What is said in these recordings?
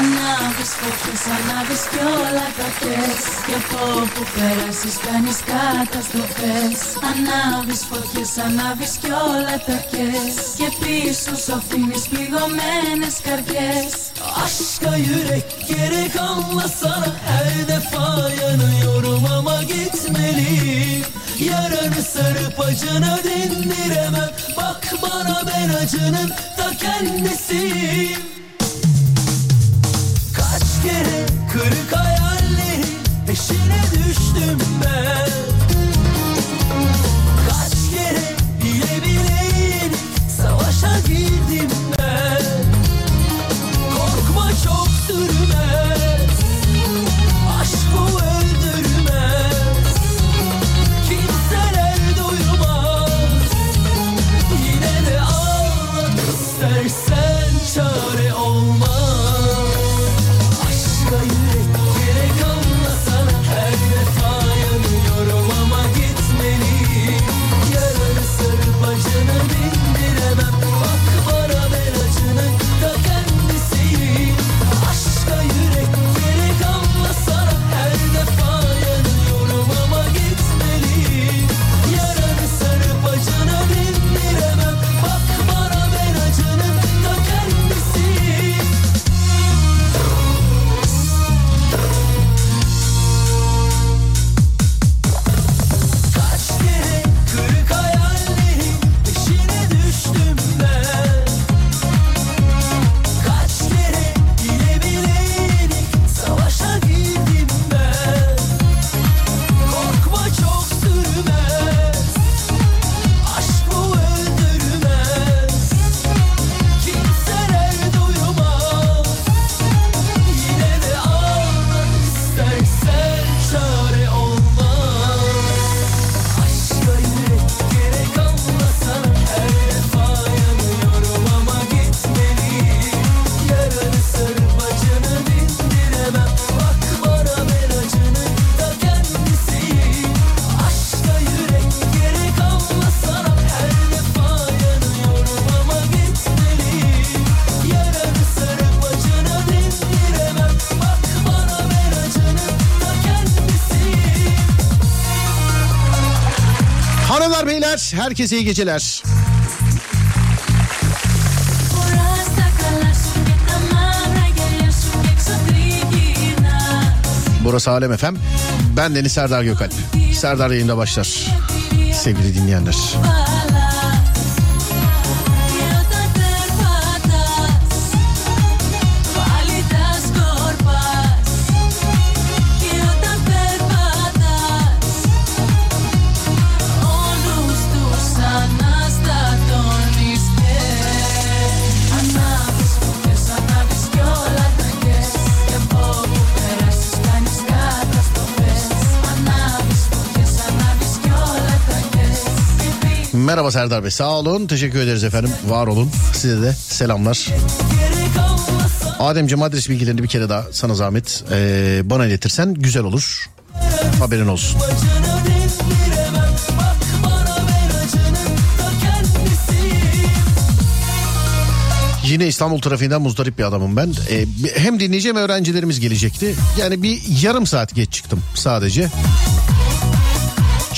Ανάβεις φωτιές, ανάβεις κι όλα τα θες. Και από όπου πέρασεις κάνεις καταστροφές. Ανάβεις φωτιές, ανάβεις κι όλα τα θες. Και πίσω σου αφήνεις πληγωμένες καρδιές. Aşka yürek gerek anlasana Her defa yanıyorum ama gitmeliyim Yaranı sarıp acını dindiremem Bak bana ben acının ta kendisiyim kırık hayallerin peşine düştüm ben. Kaç kere bile bile savaşa girdim Herkese iyi geceler. Burası Alem Efem. Ben Deniz Serdar Gökalp. Serdar yayında başlar. Sevgili dinleyenler. Merhaba Serdar Bey sağ olun. Teşekkür ederiz efendim. Var olun. Size de selamlar. Ademciğim adres bilgilerini bir kere daha sana zahmet ee, bana iletirsen güzel olur. Haberin olsun. Yine İstanbul trafiğinden muzdarip bir adamım ben. Ee, hem dinleyeceğim öğrencilerimiz gelecekti. Yani bir yarım saat geç çıktım sadece.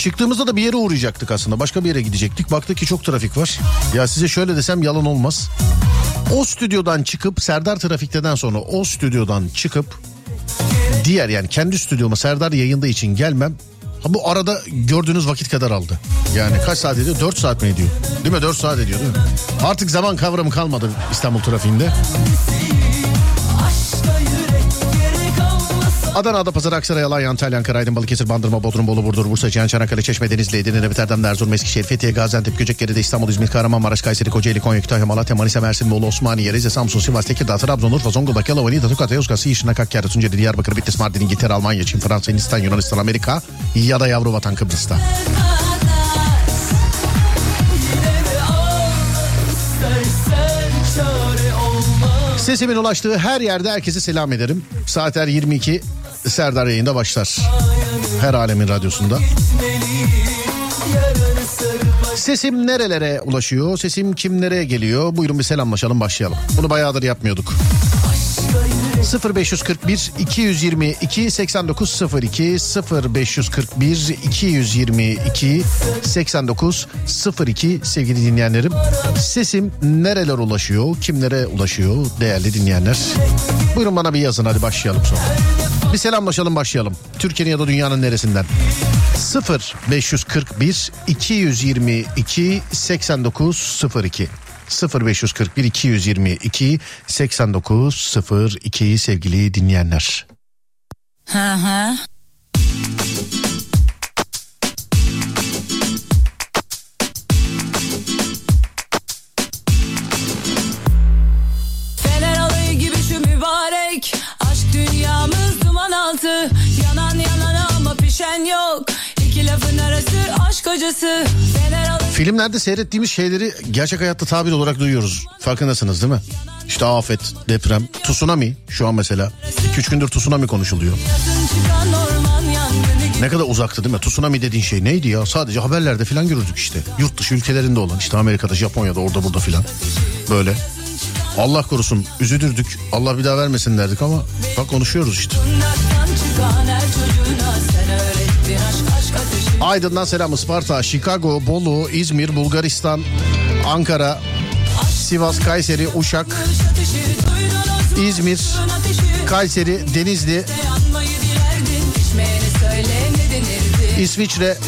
Çıktığımızda da bir yere uğrayacaktık aslında. Başka bir yere gidecektik. Baktık ki çok trafik var. Ya size şöyle desem yalan olmaz. O stüdyodan çıkıp Serdar Trafik'ten sonra o stüdyodan çıkıp diğer yani kendi stüdyoma Serdar yayında için gelmem ha bu arada gördüğünüz vakit kadar aldı. Yani kaç saat ediyor? 4 saat mi ediyor? Değil mi? 4 saat ediyor değil mi? Artık zaman kavramı kalmadı İstanbul trafiğinde. Adana, Adapazarı, Aksaray, Alanya, Antalya, Ankara, Aydın, Balıkesir, Bandırma, Bodrum, Bolu, Burdur, Bursa, Cihan, Çanakkale, Çeşme, Denizli, Edirne, Nefet Erdem, Erzurum, Eskişehir, Fethiye, Gaziantep, Göcekeri'de, İstanbul, İzmir, Kahramanmaraş, Kayseri, Kocaeli, Konya, Kütahya, Malatya, Manisa, Mersin, Bolu, Osmaniye, Rize, Samsun, Sivas, Tekirdağ, Trabzon, Urfa, Zonguldak, Yalova, Niğde, Tokat, Yozgat, Yişinak, Hakkari, Tunceli, Diyarbakır, Bitlis, Mardin, İngiltere, Almanya, Çin, Fransa, Hindistan, Yunanistan, Amerika ya da yavru vatan Kıbrıs'ta. Sesimin ulaştığı her yerde herkese selam ederim. Saatler 22 Serdar yayında başlar. Her alemin radyosunda. Sesim nerelere ulaşıyor? Sesim kimlere geliyor? Buyurun bir selamlaşalım başlayalım. Bunu bayağıdır yapmıyorduk. Aşka yürek 0541 222 8902 0541 222 8902 sevgili dinleyenlerim. Sesim nereler ulaşıyor, kimlere ulaşıyor değerli dinleyenler? Buyurun bana bir yazın hadi başlayalım sonra. Bir selamlaşalım başlayalım. Türkiye'nin ya da dünyanın neresinden? 0 541 222 8902 0541 222 8902 sevgili dinleyenler. Hı hı. Mübarek Aşk dünyamız duman altı Yanan yanan ama pişen yok İki lafın arası aşk hocası Fener Filmlerde seyrettiğimiz şeyleri gerçek hayatta tabir olarak duyuyoruz. Farkındasınız değil mi? İşte afet, deprem, tsunami şu an mesela. 2-3 gündür tsunami konuşuluyor. Ne kadar uzaktı değil mi? Tsunami dediğin şey neydi ya? Sadece haberlerde falan görürdük işte. Yurt dışı ülkelerinde olan işte Amerika'da, Japonya'da, orada burada filan. Böyle. Allah korusun üzülürdük. Allah bir daha vermesin derdik ama bak konuşuyoruz işte. Aydın'dan selam Isparta, Chicago, Bolu, İzmir, Bulgaristan, Ankara, Sivas, Kayseri, Uşak, İzmir, Kayseri, Denizli, İsviçre,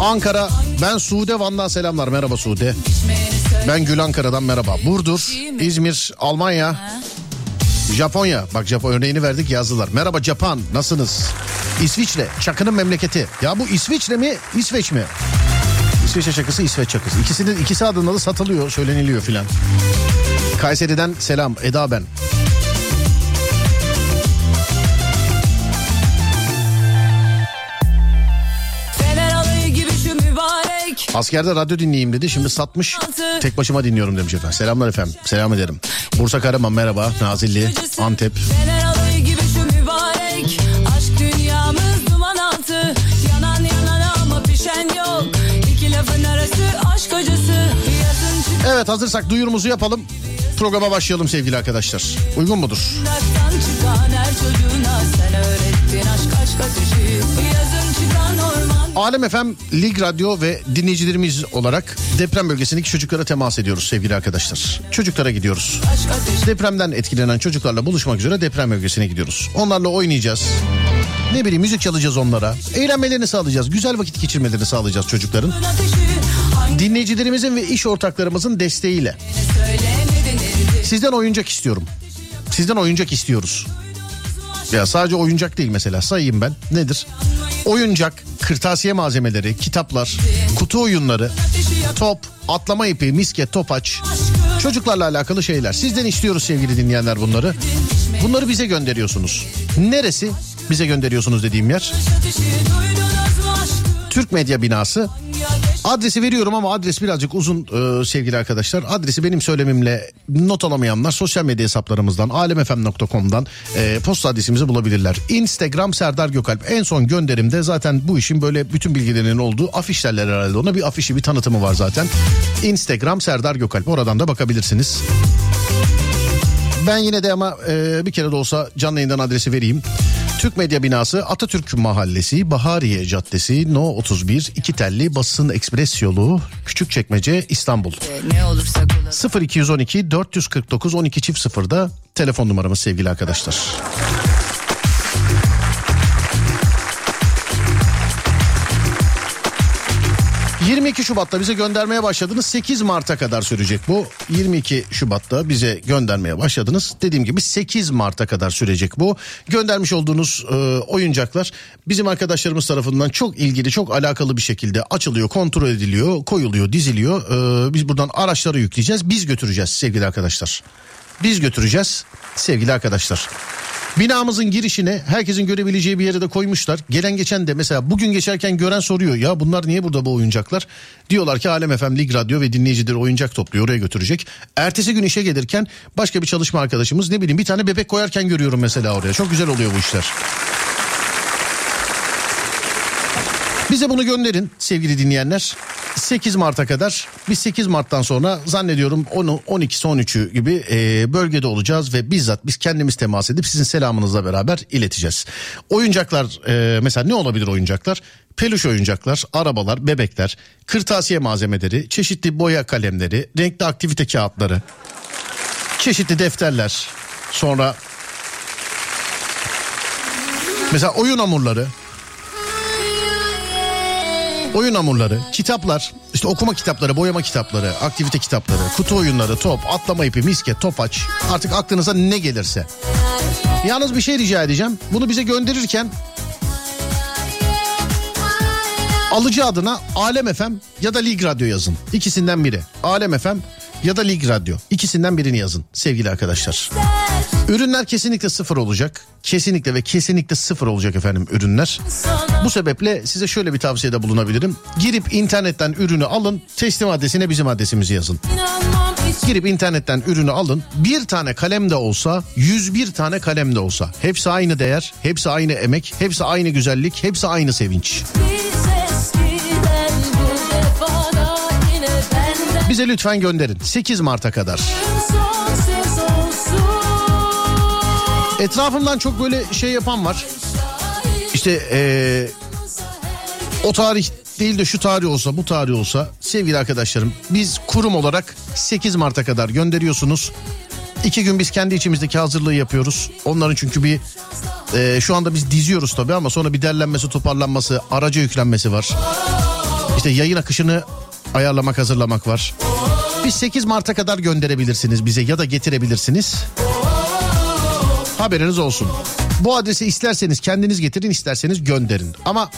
Ankara. Ben Sude Van'dan selamlar. Merhaba Sude. Ben Gül Ankara'dan merhaba. Burdur, İzmir, Almanya, Japonya. Bak Japon örneğini verdik yazdılar. Merhaba Japan nasılsınız? İsviçre, Çakı'nın memleketi. Ya bu İsviçre mi, İsveç mi? İsveç'e çakısı, İsveç çakısı. İkisinin ikisi adında da satılıyor, söyleniliyor filan. Kayseri'den selam, Eda ben. Mübarek Askerde radyo dinleyeyim dedi. Şimdi satmış. Tek başıma dinliyorum demiş efendim. Selamlar efendim. Selam ederim. Bursa Karaman merhaba. Nazilli, Antep. Evet hazırsak duyurumuzu yapalım. Programa başlayalım sevgili arkadaşlar. Uygun mudur? çıkan her çocuğuna Sen öğrettin aşk aşk ateşi Alem FM, Lig Radyo ve dinleyicilerimiz olarak deprem bölgesindeki çocuklara temas ediyoruz sevgili arkadaşlar. Çocuklara gidiyoruz. Depremden etkilenen çocuklarla buluşmak üzere deprem bölgesine gidiyoruz. Onlarla oynayacağız. Ne bileyim müzik çalacağız onlara. Eğlenmelerini sağlayacağız. Güzel vakit geçirmelerini sağlayacağız çocukların. Dinleyicilerimizin ve iş ortaklarımızın desteğiyle. Sizden oyuncak istiyorum. Sizden oyuncak istiyoruz. Ya sadece oyuncak değil mesela sayayım ben. Nedir? Oyuncak, kırtasiye malzemeleri, kitaplar, kutu oyunları, top, atlama ipi, misket, topaç. Çocuklarla alakalı şeyler. Sizden istiyoruz sevgili dinleyenler bunları. Bunları bize gönderiyorsunuz. Neresi? Bize gönderiyorsunuz dediğim yer. Türk Medya Binası. Adresi veriyorum ama adres birazcık uzun e, sevgili arkadaşlar. Adresi benim söylemimle not alamayanlar sosyal medya hesaplarımızdan alemfm.com'dan e, posta adresimizi bulabilirler. Instagram Serdar Gökalp. En son gönderimde zaten bu işin böyle bütün bilgilerinin olduğu afişlerler herhalde. Ona bir afişi bir tanıtımı var zaten. Instagram Serdar Gökalp. Oradan da bakabilirsiniz. Ben yine de ama e, bir kere de olsa canlı yayından adresi vereyim. Türk Medya Binası Atatürk Mahallesi Bahariye Caddesi No 31 İki Telli Basın Ekspres Yolu Küçükçekmece İstanbul. Ne olursa kullan 0212 449 12 çift sıfırda telefon numaramız sevgili arkadaşlar. ...22 Şubat'ta bize göndermeye başladınız. 8 Mart'a kadar sürecek bu. 22 Şubat'ta bize göndermeye başladınız. Dediğim gibi 8 Mart'a kadar sürecek bu. Göndermiş olduğunuz e, oyuncaklar... ...bizim arkadaşlarımız tarafından çok ilgili, çok alakalı bir şekilde açılıyor, kontrol ediliyor, koyuluyor, diziliyor. E, biz buradan araçlara yükleyeceğiz, biz götüreceğiz sevgili arkadaşlar. Biz götüreceğiz sevgili arkadaşlar. Binamızın girişine herkesin görebileceği bir yere de koymuşlar. Gelen geçen de mesela bugün geçerken gören soruyor. Ya bunlar niye burada bu oyuncaklar? Diyorlar ki Alem FM Lig Radyo ve dinleyicileri oyuncak topluyor oraya götürecek. Ertesi gün işe gelirken başka bir çalışma arkadaşımız ne bileyim bir tane bebek koyarken görüyorum mesela oraya. Çok güzel oluyor bu işler. Bize bunu gönderin sevgili dinleyenler. 8 Mart'a kadar biz 8 Mart'tan sonra zannediyorum 10 12'si 13'ü gibi e, bölgede olacağız ve bizzat biz kendimiz temas edip sizin selamınızla beraber ileteceğiz. Oyuncaklar e, mesela ne olabilir oyuncaklar? Peluş oyuncaklar, arabalar, bebekler, kırtasiye malzemeleri, çeşitli boya kalemleri, renkli aktivite kağıtları, çeşitli defterler, sonra mesela oyun hamurları, oyun hamurları, kitaplar, işte okuma kitapları, boyama kitapları, aktivite kitapları, kutu oyunları, top, atlama ipi, misket, topaç artık aklınıza ne gelirse. Yalnız bir şey rica edeceğim. Bunu bize gönderirken alıcı adına Alem FM ya da Lig Radyo yazın. İkisinden biri. Alem FM ya da Lig Radyo. İkisinden birini yazın sevgili arkadaşlar. Ürünler kesinlikle sıfır olacak. Kesinlikle ve kesinlikle sıfır olacak efendim ürünler. Bu sebeple size şöyle bir tavsiyede bulunabilirim. Girip internetten ürünü alın. Teslim adresine bizim adresimizi yazın. Girip internetten ürünü alın. Bir tane kalem de olsa, 101 tane kalem de olsa. Hepsi aynı değer, hepsi aynı emek, hepsi aynı güzellik, hepsi aynı sevinç. Bize lütfen gönderin. 8 Mart'a kadar. Etrafımdan çok böyle şey yapan var. İşte ee, o tarih değil de şu tarih olsa bu tarih olsa sevgili arkadaşlarım biz kurum olarak 8 Mart'a kadar gönderiyorsunuz. İki gün biz kendi içimizdeki hazırlığı yapıyoruz. Onların çünkü bir e, şu anda biz diziyoruz tabii ama sonra bir derlenmesi toparlanması araca yüklenmesi var. İşte yayın akışını ayarlamak hazırlamak var. Biz 8 Mart'a kadar gönderebilirsiniz bize ya da getirebilirsiniz. Haberiniz olsun. Bu adresi isterseniz kendiniz getirin isterseniz gönderin. Ama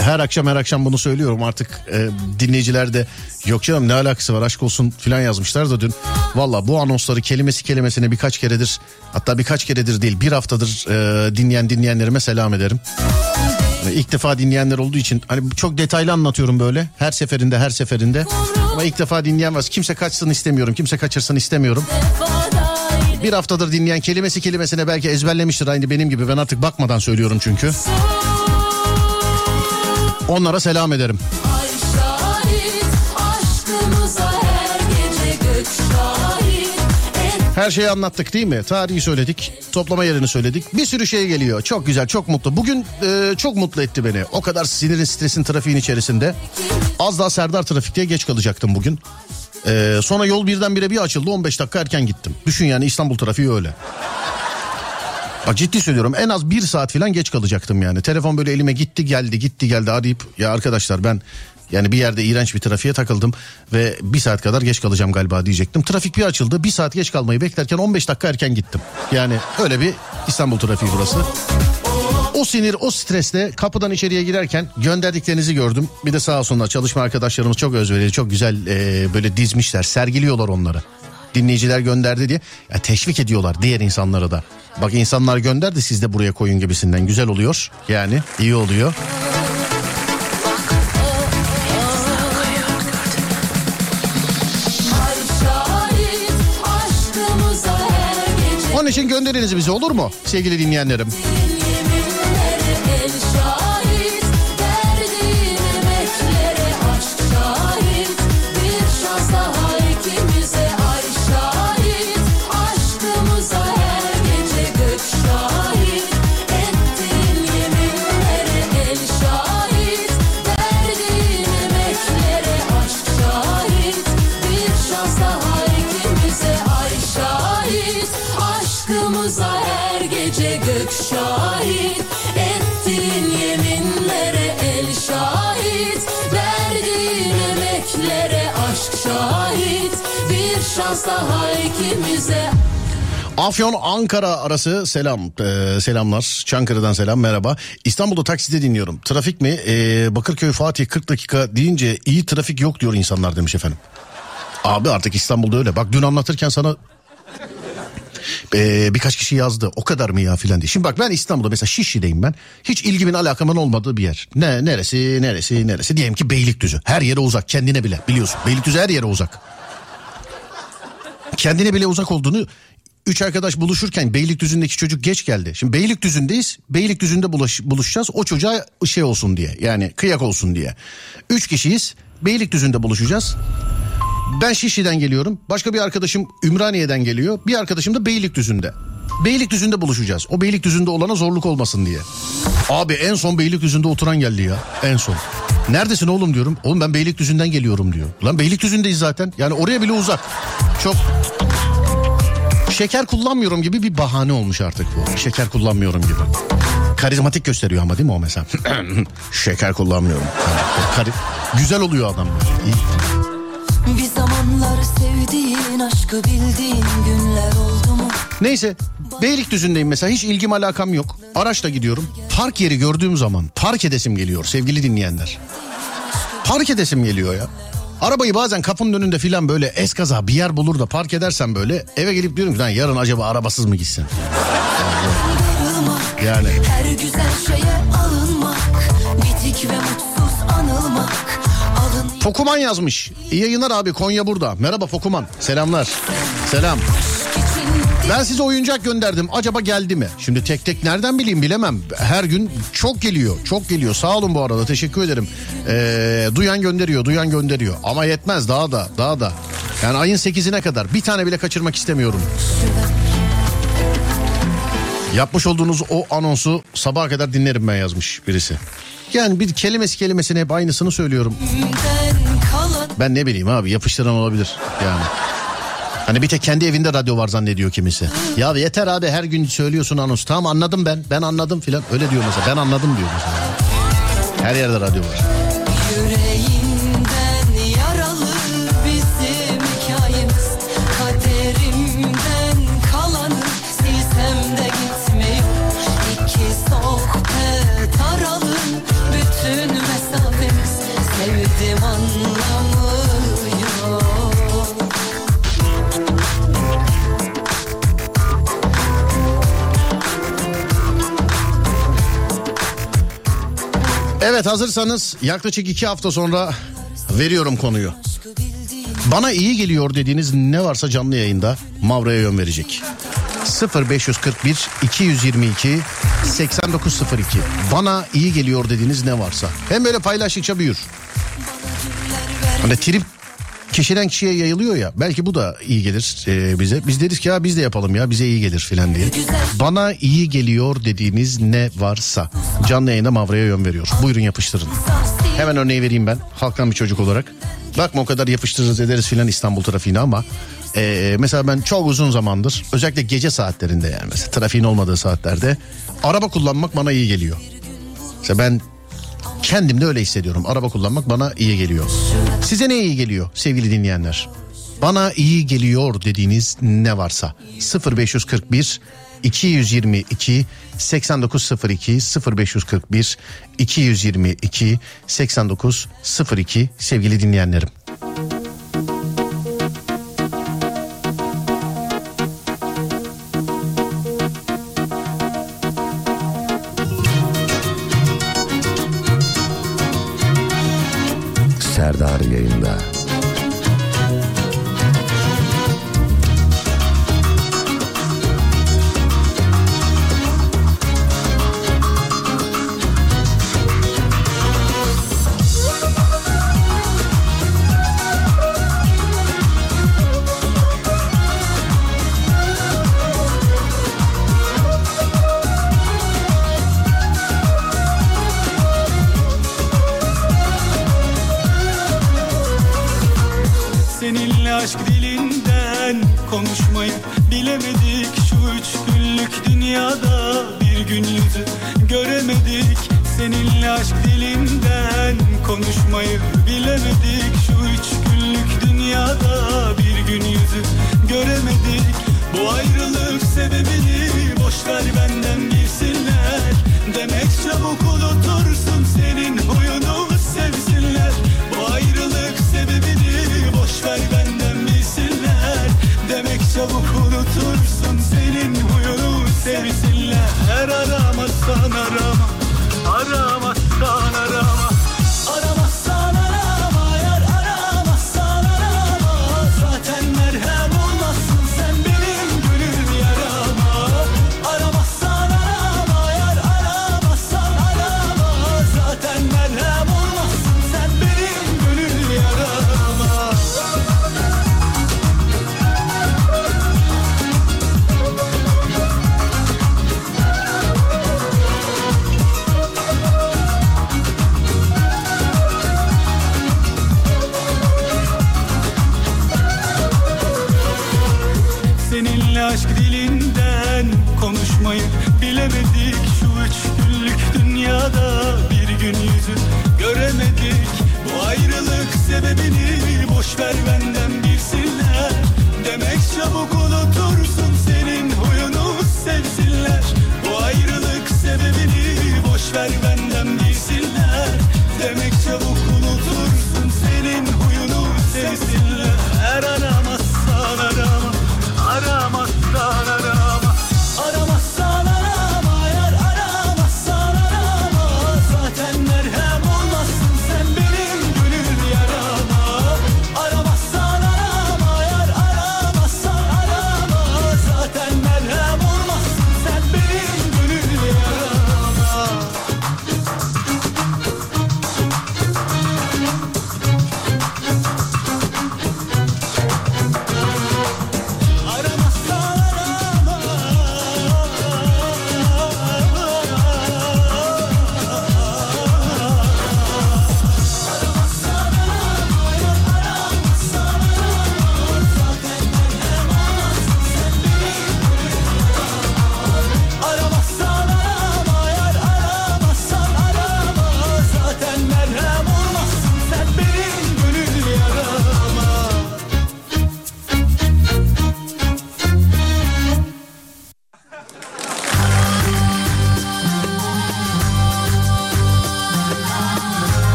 her akşam her akşam bunu söylüyorum artık e, dinleyiciler de yok canım ne alakası var aşk olsun filan yazmışlar da dün. Valla bu anonsları kelimesi kelimesine birkaç keredir hatta birkaç keredir değil bir haftadır e, dinleyen dinleyenlerime selam ederim. İlk defa dinleyenler olduğu için hani çok detaylı anlatıyorum böyle her seferinde her seferinde. Ama ilk defa dinleyen var. Kimse kaçsın istemiyorum kimse kaçırsın istemiyorum. Bir haftadır dinleyen kelimesi kelimesine belki ezberlemiştir aynı benim gibi. Ben artık bakmadan söylüyorum çünkü. Onlara selam ederim. Her şeyi anlattık değil mi? Tarihi söyledik, toplama yerini söyledik. Bir sürü şey geliyor. Çok güzel, çok mutlu. Bugün e, çok mutlu etti beni. O kadar sinirin, stresin, trafiğin içerisinde. Az daha Serdar Trafik'te geç kalacaktım bugün. E, sonra yol birdenbire bir açıldı. 15 dakika erken gittim. Düşün yani İstanbul trafiği öyle. Bak ciddi söylüyorum en az bir saat falan geç kalacaktım yani. Telefon böyle elime gitti geldi gitti geldi arayıp ya arkadaşlar ben yani bir yerde iğrenç bir trafiğe takıldım ve bir saat kadar geç kalacağım galiba diyecektim. Trafik bir açıldı bir saat geç kalmayı beklerken 15 dakika erken gittim. Yani öyle bir İstanbul trafiği burası. O sinir o stresle kapıdan içeriye girerken gönderdiklerinizi gördüm. Bir de sağ olsunlar çalışma arkadaşlarımız çok özverili çok güzel e, böyle dizmişler sergiliyorlar onları. Dinleyiciler gönderdi diye ya teşvik ediyorlar diğer insanlara da. Bak insanlar gönderdi siz de buraya koyun gibisinden güzel oluyor. Yani iyi oluyor. Onun için gönderiniz bize olur mu sevgili dinleyenlerim? Şahit. Ettiğin yeminlere el şahit. Verdiğin emeklere aşk şahit. Bir şans daha ikimize. Afyon Ankara arası selam Ee, selamlar. Çankırı'dan selam merhaba. İstanbul'da takside dinliyorum. Trafik mi? Ee, Bakırköy Fatih 40 dakika deyince iyi trafik yok diyor insanlar demiş efendim. Abi artık İstanbul'da öyle. Bak dün anlatırken sana ee, birkaç kişi yazdı o kadar mı ya filan diye. Şimdi bak ben İstanbul'da mesela Şişli'deyim ben. Hiç ilgimin alakamın olmadığı bir yer. Ne neresi neresi neresi diyelim ki Beylikdüzü. Her yere uzak kendine bile biliyorsun. Beylikdüzü her yere uzak. Kendine bile uzak olduğunu Üç arkadaş buluşurken Beylikdüzü'ndeki çocuk geç geldi. Şimdi Beylikdüzü'ndeyiz. Beylikdüzü'nde bulaş, buluşacağız. O çocuğa şey olsun diye. Yani kıyak olsun diye. Üç kişiyiz. Beylikdüzü'nde buluşacağız. Ben Şişli'den geliyorum. Başka bir arkadaşım Ümraniye'den geliyor. Bir arkadaşım da Beylikdüzü'nde. Beylikdüzü'nde buluşacağız. O Beylikdüzü'nde olana zorluk olmasın diye. Abi en son Beylikdüzü'nde oturan geldi ya. En son. Neredesin oğlum diyorum. Oğlum ben Beylikdüzü'nden geliyorum diyor. Lan Beylikdüzü'ndeyiz zaten. Yani oraya bile uzak. Çok şeker kullanmıyorum gibi bir bahane olmuş artık bu. Şeker kullanmıyorum gibi. Karizmatik gösteriyor ama değil mi o mesela? şeker kullanmıyorum. Kari- Güzel oluyor adam. İyi. Sevdiğin aşkı bildiğin günler oldu mu? Neyse Beylikdüzü'ndeyim mesela hiç ilgim alakam yok. Araçla gidiyorum. Park yeri gördüğüm zaman park edesim geliyor sevgili dinleyenler. Park edesim geliyor ya. Arabayı bazen kapının önünde filan böyle eskaza bir yer bulur da park edersem böyle eve gelip diyorum ki "Lan yarın acaba arabasız mı gitsin? Yani her güzel şeye alınmak, bitik ve Fokuman yazmış. İyi yayınlar abi Konya burada. Merhaba Fokuman. Selamlar. Selam. Ben size oyuncak gönderdim. Acaba geldi mi? Şimdi tek tek nereden bileyim bilemem. Her gün çok geliyor. Çok geliyor. Sağ olun bu arada. Teşekkür ederim. Ee, duyan gönderiyor. Duyan gönderiyor. Ama yetmez. Daha da. Daha da. Yani ayın 8'ine kadar bir tane bile kaçırmak istemiyorum. Yapmış olduğunuz o anonsu sabaha kadar dinlerim ben yazmış birisi. Yani bir kelimesi kelimesine hep aynısını söylüyorum. Ben ne bileyim abi yapıştıran olabilir yani. Hani bir tek kendi evinde radyo var zannediyor kimisi. Ya yeter abi her gün söylüyorsun anons. Tamam anladım ben. Ben anladım filan. Öyle diyor mesela. Ben anladım diyor mesela. Her yerde radyo var. Evet hazırsanız yaklaşık iki hafta sonra veriyorum konuyu. Bana iyi geliyor dediğiniz ne varsa canlı yayında Mavra'ya yön verecek. 0541 222 8902 Bana iyi geliyor dediğiniz ne varsa. Hem böyle paylaştıkça büyür. Hani trip kişiden kişiye yayılıyor ya. Belki bu da iyi gelir e, bize. Biz deriz ki ya biz de yapalım ya bize iyi gelir filan diye. Bana iyi geliyor dediğiniz ne varsa canlı yayında Mavra'ya yön veriyor. Buyurun yapıştırın. Hemen örneği vereyim ben halktan bir çocuk olarak. Bakma o kadar yapıştırırız ederiz filan İstanbul trafiğine ama e, mesela ben çok uzun zamandır özellikle gece saatlerinde yani mesela trafiğin olmadığı saatlerde araba kullanmak bana iyi geliyor. Mesela ben kendim de öyle hissediyorum. Araba kullanmak bana iyi geliyor. Size ne iyi geliyor sevgili dinleyenler? Bana iyi geliyor dediğiniz ne varsa 0541 222 8902 0541 222 8902 sevgili dinleyenlerim.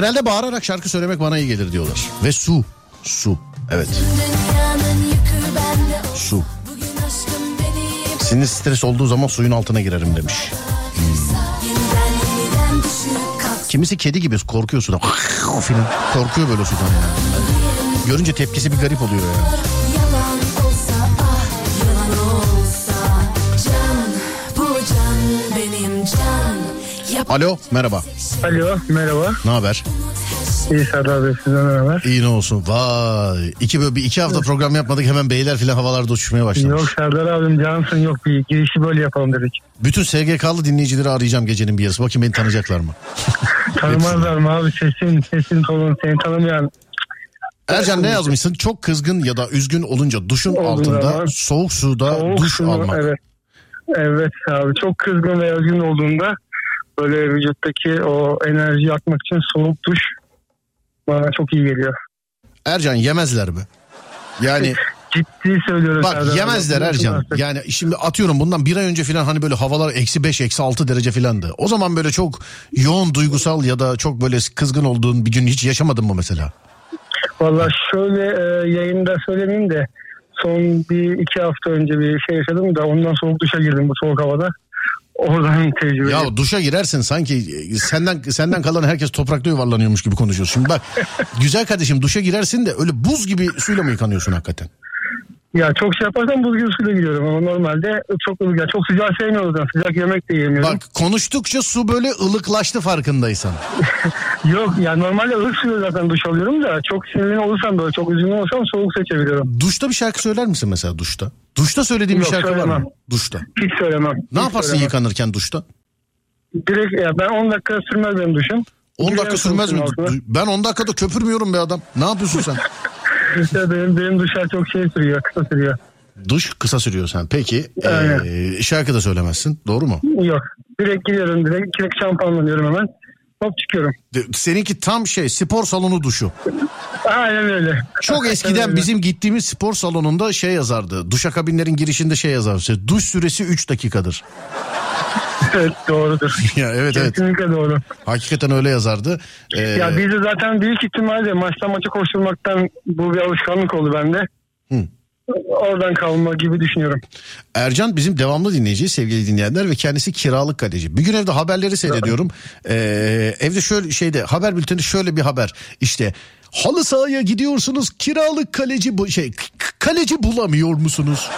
Genelde bağırarak şarkı söylemek bana iyi gelir diyorlar. Ve su. Su. Evet. Su. Sinir stres olduğu zaman suyun altına girerim demiş. kalk Kimisi kedi gibi korkuyor sudan. Filan. Korkuyor böyle sudan yani. Görünce tepkisi bir garip oluyor ya. Yalan olsa yalan olsa Can bu can benim can Yap Alo merhaba. Alo merhaba. Ne haber? İyi Serdar Bey sizden ne haber? İyi ne olsun. Vay. İki, böyle bir iki hafta program yapmadık hemen beyler filan havalarda uçuşmaya başlamış. Yok Serdar abim cansın yok bir girişi böyle yapalım dedik. Bütün SGK'lı dinleyicileri arayacağım gecenin bir yarısı. Bakayım beni tanıyacaklar mı? Tanımazlar mı abi sesin sesin tonun seni tanımayan Ercan ne yazmışsın? Çok kızgın ya da üzgün olunca duşun Olduğu altında zaman soğuk suda soğuk duş su- almak. Evet. Evet abi çok kızgın ve üzgün olduğunda böyle vücuttaki o enerjiyi atmak için soğuk duş bana çok iyi geliyor. Ercan yemezler mi? Yani Ciddi söylüyorum. bak Serdar yemezler Ercan. Artık. Yani şimdi atıyorum bundan bir ay önce filan hani böyle havalar eksi 5 eksi 6 derece filandı. O zaman böyle çok yoğun duygusal ya da çok böyle kızgın olduğun bir gün hiç yaşamadın mı mesela? Valla şöyle e, yayında söylemeyeyim de son bir iki hafta önce bir şey yaşadım da ondan soğuk duşa girdim bu soğuk havada. Oradan tecrübe. Ya duşa girersin sanki e, senden senden kalan herkes toprakta yuvarlanıyormuş gibi konuşuyorsun. Bak güzel kardeşim duşa girersin de öyle buz gibi suyla mı yıkanıyorsun hakikaten? Ya çok şey yaparsam buz gibi suyla giriyorum ama normalde çok ılık. Ya çok sıcağı sevmiyorum zaten. Sıcak yemek de yemiyorum. Bak konuştukça su böyle ılıklaştı farkındaysan. Yok ya normalde ılık suyla zaten duş alıyorum da çok sinirli olursam böyle çok üzgün olursam soğuk seçebiliyorum. Duşta bir şarkı söyler misin mesela duşta? Duşta söylediğin bir Yok, şarkı var mı? söylemem. Duşta. Hiç söylemem. Ne Hiç yaparsın söylemem. yıkanırken duşta? Direkt ya ben 10 dakika sürmez benim duşum. 10 dakika sürmez mi? Ben 10 dakikada köpürmüyorum be adam. Ne yapıyorsun sen? İşte benim, benim duşlar çok şey sürüyor kısa sürüyor. Duş kısa sürüyor sen. Peki eee, şarkı da söylemezsin. Doğru mu? Yok. Direkt gidiyorum direkt, direkt şampuanlanıyorum hemen. Hop çıkıyorum. Seninki tam şey spor salonu duşu. Aynen öyle. Çok eskiden Öyle. bizim gittiğimiz spor salonunda şey yazardı. Duşakabinlerin girişinde şey yazardı. Duş süresi 3 dakikadır. Evet doğrudur. ya evet evet. Kesinlikle doğru. Hakikaten öyle yazardı. Ee, Ya biz de zaten büyük ihtimalle maçtan maça koşturmaktan bu bir alışkanlık oldu bende. Hı. Oradan kalma gibi düşünüyorum. Ercan bizim devamlı dinleyici sevgili dinleyenler ve kendisi kiralık kaleci. Bir gün evde haberleri seyrediyorum. Ee, evde şöyle şeyde haber bülteni şöyle bir haber. İşte halı sahaya gidiyorsunuz kiralık kaleci bu şey kaleci bulamıyor musunuz?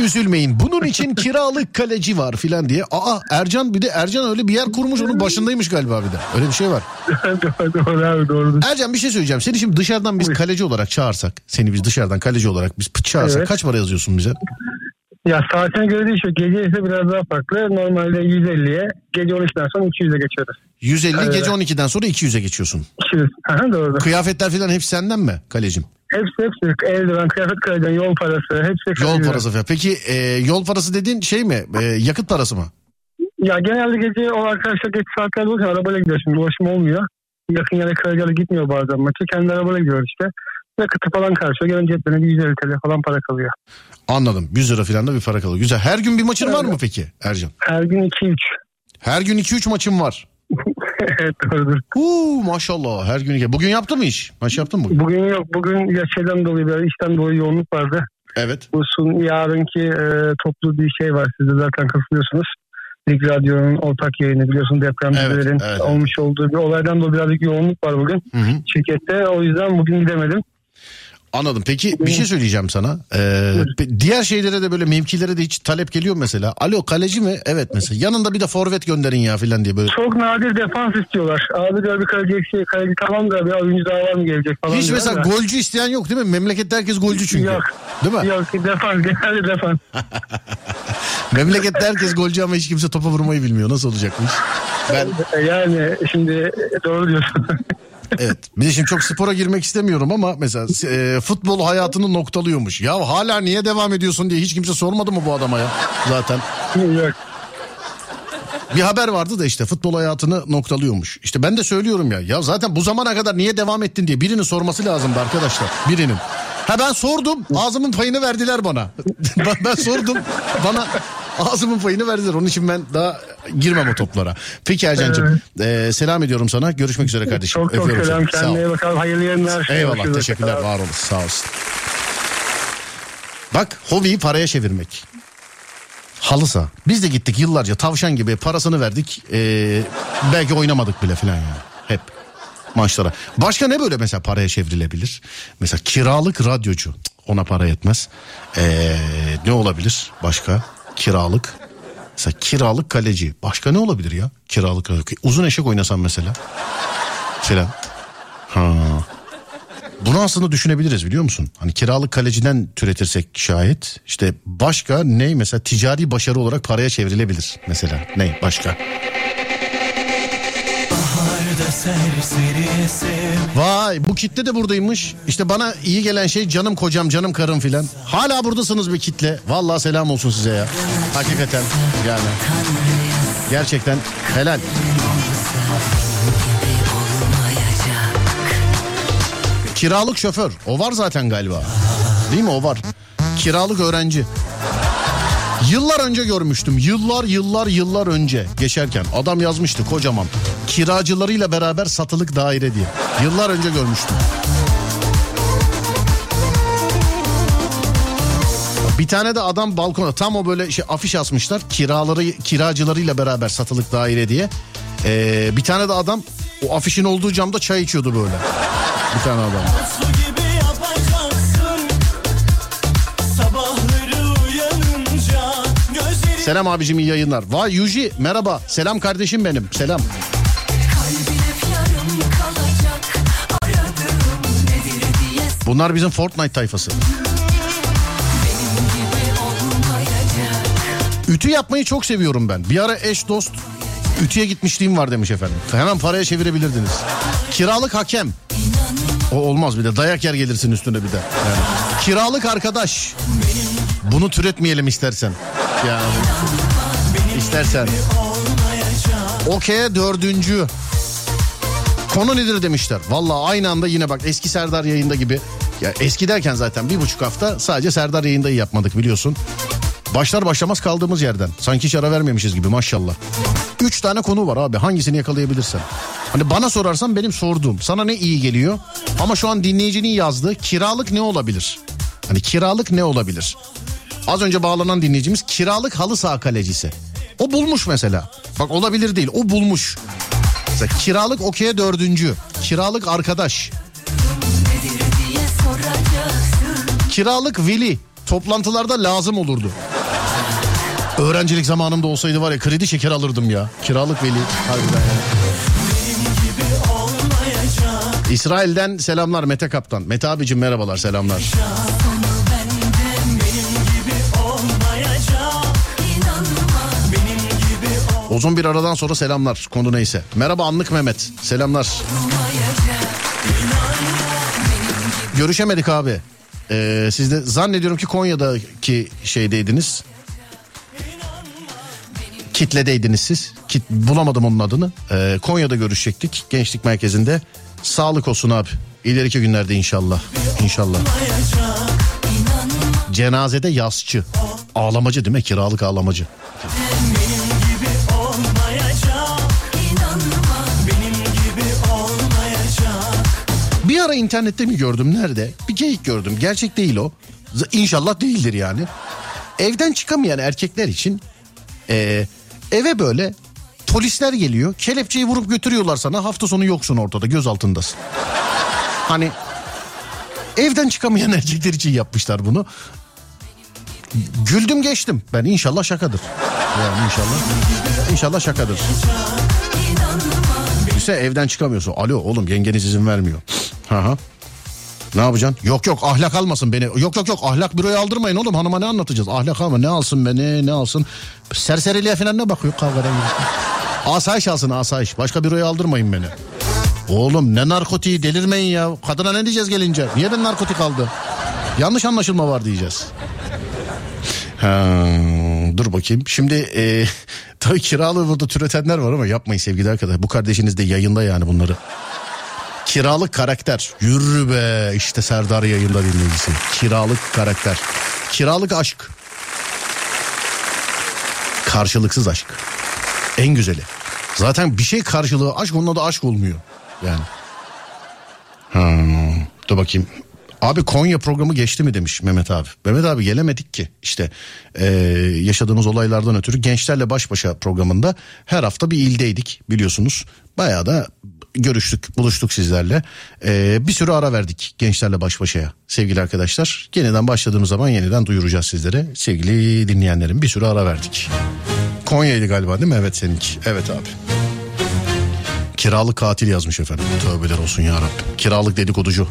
Üzülmeyin bunun için kiralık kaleci var filan diye. Aa Ercan bir de Ercan öyle bir yer kurmuş onun başındaymış galiba bir de. Öyle bir şey var. doğru, doğru abi doğrudur. Ercan bir şey söyleyeceğim. Seni şimdi dışarıdan biz kaleci olarak çağırsak, seni biz dışarıdan kaleci olarak biz çağırsak Evet. kaç para yazıyorsun bize? Ya saatine göre değişiyor. Gece ise biraz daha farklı. Normalde 150'ye, gece 12'den sonra 200'e geçiyoruz. 150 Evet. gece 12'den sonra 200'e geçiyorsun. 200. Aha, doğru. Kıyafetler falan hepsi senden mi kalecim? Hepsi hepsi. Eldiven, kıyafet kaydan, yol parası. Hepsi Yol parası falan. Peki e, yol parası dediğin şey mi? E, yakıt parası mı? Ya genelde gece o arkadaşlar geç saatlerde olurken arabayla gidiyor şimdi. Ulaşım olmuyor. Yakın yere Karacalı gitmiyor bazen maçı. Kendi arabayla gidiyor işte. Yakıtı falan karşılıyor. Gelen ceplerine bir 150 TL falan para kalıyor. Anladım. 100 lira falan da bir para kalıyor. Güzel. Her gün bir maçın var mı peki Ercan? Her gün 2-3. Her gün 2-3 maçın var. evet doğrudur. Uuu maşallah her gün. Bugün yaptı mı iş? Maç yaptın mı bugün? Bugün yok. Bugün ya şeyden dolayı biraz işten dolayı yoğunluk vardı. Evet. Bu sun yarınki e, toplu bir şey var. Siz de zaten katılıyorsunuz. Lig Radyo'nun ortak yayını biliyorsun depremzedelerin Evet, evet, evet. olmuş olduğu bir olaydan dolayı birazcık yoğunluk var bugün Hı hı. şirkette. O yüzden bugün gidemedim. Anladım. Peki bir şey söyleyeceğim sana. Ee, diğer şeylere de böyle mevkilere de hiç talep geliyor mesela. Alo kaleci mi? Evet mesela. Yanında bir de forvet gönderin ya filan diye böyle. Çok nadir defans istiyorlar. Abi diyor bir kaleci eksiği. Kaleci tamam da bir oyuncu daha var mı gelecek falan. Hiç mesela da. golcü isteyen yok değil mi? Memlekette herkes golcü çünkü. Yok. Değil mi? Yok defans genelde defans. Memlekette herkes golcü ama hiç kimse topa vurmayı bilmiyor. Nasıl olacakmış? Ben E, Yani şimdi doğru diyorsun. evet. Bir de şimdi çok spora girmek istemiyorum ama mesela e, futbol hayatını noktalıyormuş. Ya hala niye devam ediyorsun diye hiç kimse sormadı mı bu adama ya? Zaten. Yok. Bir haber vardı da işte futbol hayatını noktalıyormuş. İşte ben de söylüyorum ya. Ya zaten bu zamana kadar niye devam ettin diye birinin sorması lazımdı arkadaşlar. Birinin. Ha ben sordum. Ağzımın payını verdiler bana. ben, ben sordum. Bana ağzımın payını verdiler. Onun için ben daha girmem o toplara. Peki Ercan'cığım. e, selam ediyorum sana. Görüşmek üzere kardeşim. Çok çok Öpüyorum selam. seni. Sağ ol. Kendine bakalım. Hayırlı yayınlar. Eyvallah Görüşürüz. teşekkürler var olasın sağ olsun. Bak hobiyi paraya çevirmek. Halı saha. Biz de gittik yıllarca tavşan gibi parasını verdik. Ee, belki oynamadık bile falan yani. Hep maçlara. Başka ne böyle mesela paraya çevrilebilir? Mesela kiralık radyocu. Ona para yetmez. Ee, ne olabilir başka? Kiralık. Mesela kiralık kaleci. Başka ne olabilir ya? Kiralık kaleci. Uzun eşek oynasam mesela. Falan. Ha. Bunu aslında düşünebiliriz biliyor musun? Hani kiralık kaleciden türetirsek şayet işte başka ne mesela ticari başarı olarak paraya çevrilebilir mesela ne başka? Vay bu kitle de buradaymış. İşte bana iyi gelen şey canım kocam canım karım filan. Hala buradasınız bir kitle. Vallahi selam olsun size ya. Hakikaten yani. Gerçekten helal. Kiralık şoför. O var zaten galiba. Değil mi o var. Kiralık öğrenci. Yıllar önce görmüştüm. Yıllar yıllar yıllar önce geçerken adam yazmıştı kocaman. Kiracılarıyla beraber satılık daire diye. Yıllar önce görmüştüm. Bir tane de adam balkona tam o böyle şey afiş asmışlar. Kiraları kiracılarıyla beraber satılık daire diye. Ee, bir tane de adam o afişin olduğu camda çay içiyordu böyle. Bir tane adam. Selam abicim iyi yayınlar. Vay Yuji merhaba. Selam kardeşim benim. Selam. Bunlar bizim Fortnite tayfası. Ütü yapmayı çok seviyorum ben. Bir ara eş dost ütüye gitmişliğim var demiş efendim. Hemen paraya çevirebilirdiniz. Kiralık hakem. O olmaz bir de dayak yer gelirsin üstüne bir de. Yani. Kiralık arkadaş. Bunu türetmeyelim istersen. Yani. İstersen. Okey dördüncü. Konu nedir demişler. Valla aynı anda yine bak eski Serdar yayında gibi. Ya eski derken zaten bir buçuk hafta sadece Serdar yayında yapmadık biliyorsun. Başlar başlamaz kaldığımız yerden. Sanki hiç ara vermemişiz gibi maşallah. Üç tane konu var abi hangisini yakalayabilirsen. Hani bana sorarsan benim sorduğum sana ne iyi geliyor. Ama şu an dinleyicinin yazdığı kiralık ne olabilir? Hani kiralık ne olabilir? Az önce bağlanan dinleyicimiz kiralık halı saha kalecisi. O bulmuş mesela. Bak olabilir değil o bulmuş. Mesela kiralık okey'e dördüncü. Kiralık arkadaş. Kiralık veli. Toplantılarda lazım olurdu. Öğrencilik zamanımda olsaydı var ya kredi şeker alırdım ya. Kiralık veli. Harbiden ya. İsrail'den selamlar Mete Kaptan. Mete abicim merhabalar selamlar. Uzun bir aradan sonra selamlar konu neyse. Merhaba Anlık Mehmet selamlar. Görüşemedik abi. Ee, siz de zannediyorum ki Konya'daki şeydeydiniz. Kitledeydiniz siz. Kit, bulamadım onun adını. Ee, Konya'da görüşecektik gençlik merkezinde. Sağlık olsun abi. İleriki günlerde inşallah. İnşallah. Cenazede yasçı. Ağlamacı değil mi? Kiralık ağlamacı. Ara internette mi gördüm nerede? Bir geyik gördüm. Gerçek değil o. İnşallah değildir yani. Evden çıkamayan erkekler için eee, eve böyle polisler geliyor. Kelepçeyi vurup götürüyorlar sana. Hafta sonu yoksun ortada göz altındasın. Hani evden çıkamayan erkekler için yapmışlar bunu. Güldüm geçtim. Ben inşallah şakadır. Yani inşallah. İnşallah şakadır. Düşünsene evden çıkamıyorsun. Alo oğlum yengeniz izin vermiyor. Hı. Ne yapacaksın? Yok yok ahlak almasın beni. Yok yok yok ahlak büroya aldırmayın oğlum hanıma ne anlatacağız? Ahlak alma ne alsın beni ne alsın? Serseriliğe falan ne bakıyor kavgadan? Asayiş alsın asayiş. Başka büroya aldırmayın beni. Oğlum ne narkotiği delirmeyin ya. Kadına ne diyeceğiz gelince? Niye ben narkotik aldı? Yanlış anlaşılma var diyeceğiz. Ha, dur bakayım. Şimdi e, tabii kiralığı burada türetenler var ama yapmayın sevgili arkadaşlar. Bu kardeşiniz de yayında yani bunları. Kiralık karakter. Yürü be işte Serdar yayında dinleyicisi. Kiralık karakter. Kiralık aşk. Karşılıksız aşk. En güzeli. Zaten bir şey karşılığı aşk onun adı aşk olmuyor. Yani. Hmm, dur bakayım. Abi Konya programı geçti mi demiş Mehmet abi. Mehmet abi gelemedik ki işte eee, yaşadığımız olaylardan ötürü gençlerle baş başa programında her hafta bir ildeydik biliyorsunuz. Bayağı da görüştük buluştuk sizlerle. Eee, bir sürü ara verdik gençlerle baş başaya sevgili arkadaşlar. Yeniden başladığımız zaman yeniden duyuracağız sizlere sevgili dinleyenlerim bir sürü ara verdik. Konya'ydı galiba değil mi? Evet seninki. Evet abi. Kiralık katil yazmış efendim. Tövbeler olsun ya Rabbim. Kiralık dedikoducu.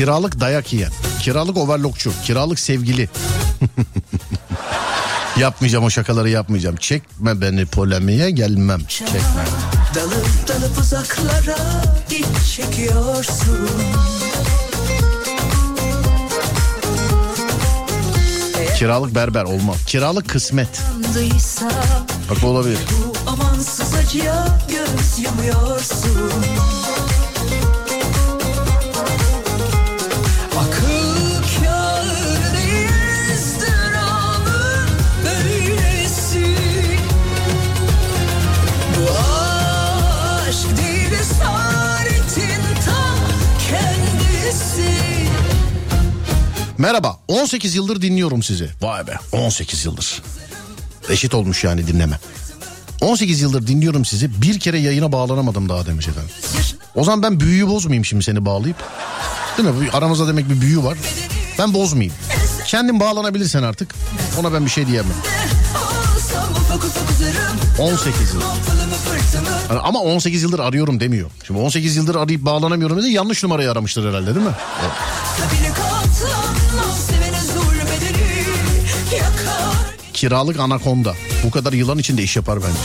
Kiralık dayak yiyen, kiralık overlockçu, kiralık sevgili. yapmayacağım o şakaları yapmayacağım. Çekme beni polemiğe gelmem. Çekme. Dalıp dalıp uzaklara git çekiyorsun Kiralık berber olmaz. Kiralık kısmet. Bak bu olabilir. bu amansız acıya göz yumuyorsun Merhaba 18 yıldır dinliyorum sizi. Vay be 18 yıldır. Eşit olmuş yani dinleme. 18 yıldır dinliyorum sizi. Bir kere yayına bağlanamadım daha demiş efendim. O zaman ben büyüyü bozmayayım şimdi seni bağlayıp. Değil mi? Aramızda demek bir büyü var. Ben bozmayayım. Kendin bağlanabilirsen artık. Ona ben bir şey diyemem. Alsam ufak ufak uzarım 18 yıl. Yani Ama 18 yıldır arıyorum demiyor. Şimdi 18 yıldır arayıp bağlanamıyorum dedi. Yanlış numarayı aramıştır herhalde değil mi? Evet. Kiralık anakonda. Bu kadar yılan içinde iş yapar bence.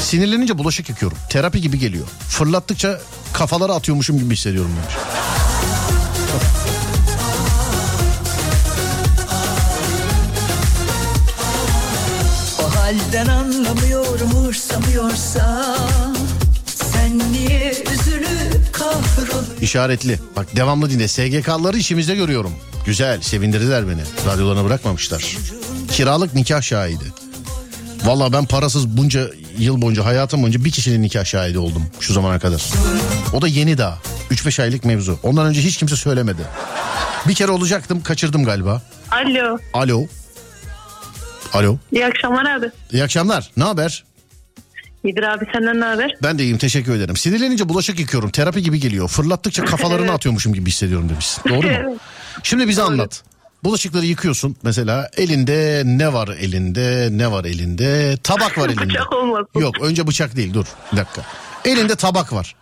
Sinirlenince bulaşık yıkıyorum. Terapi gibi geliyor. Fırlattıkça kafalara atıyormuşum gibi hissediyorum demiş. O halden anlamıyorum umursamıyorsa Sen niye kahroluyorsun İşaretli. Bak devamlı dinle. SGK'ları işimizde görüyorum. Güzel. Sevindirdiler beni. Radyolarına bırakmamışlar. Kiralık nikah şahidi. Valla ben parasız bunca yıl boyunca hayatım boyunca bir kişinin nikah şahidi oldum şu zamana kadar. O da yeni daha. 3-5 aylık mevzu. Ondan önce hiç kimse söylemedi. Bir kere olacaktım kaçırdım galiba. Alo. Alo. Alo. İyi akşamlar abi. İyi akşamlar. Ne haber? İyidir abi senden ne haber? Ben de iyiyim teşekkür ederim. Sinirlenince bulaşık yıkıyorum. Terapi gibi geliyor. Fırlattıkça kafalarını atıyormuşum gibi hissediyorum demişsin. Doğru mu? Şimdi bize anlat. Bulaşıkları yıkıyorsun mesela elinde ne var elinde ne var elinde tabak var elinde. Bıçak olmasın. Yok önce bıçak değil dur bir dakika. Elinde tabak var.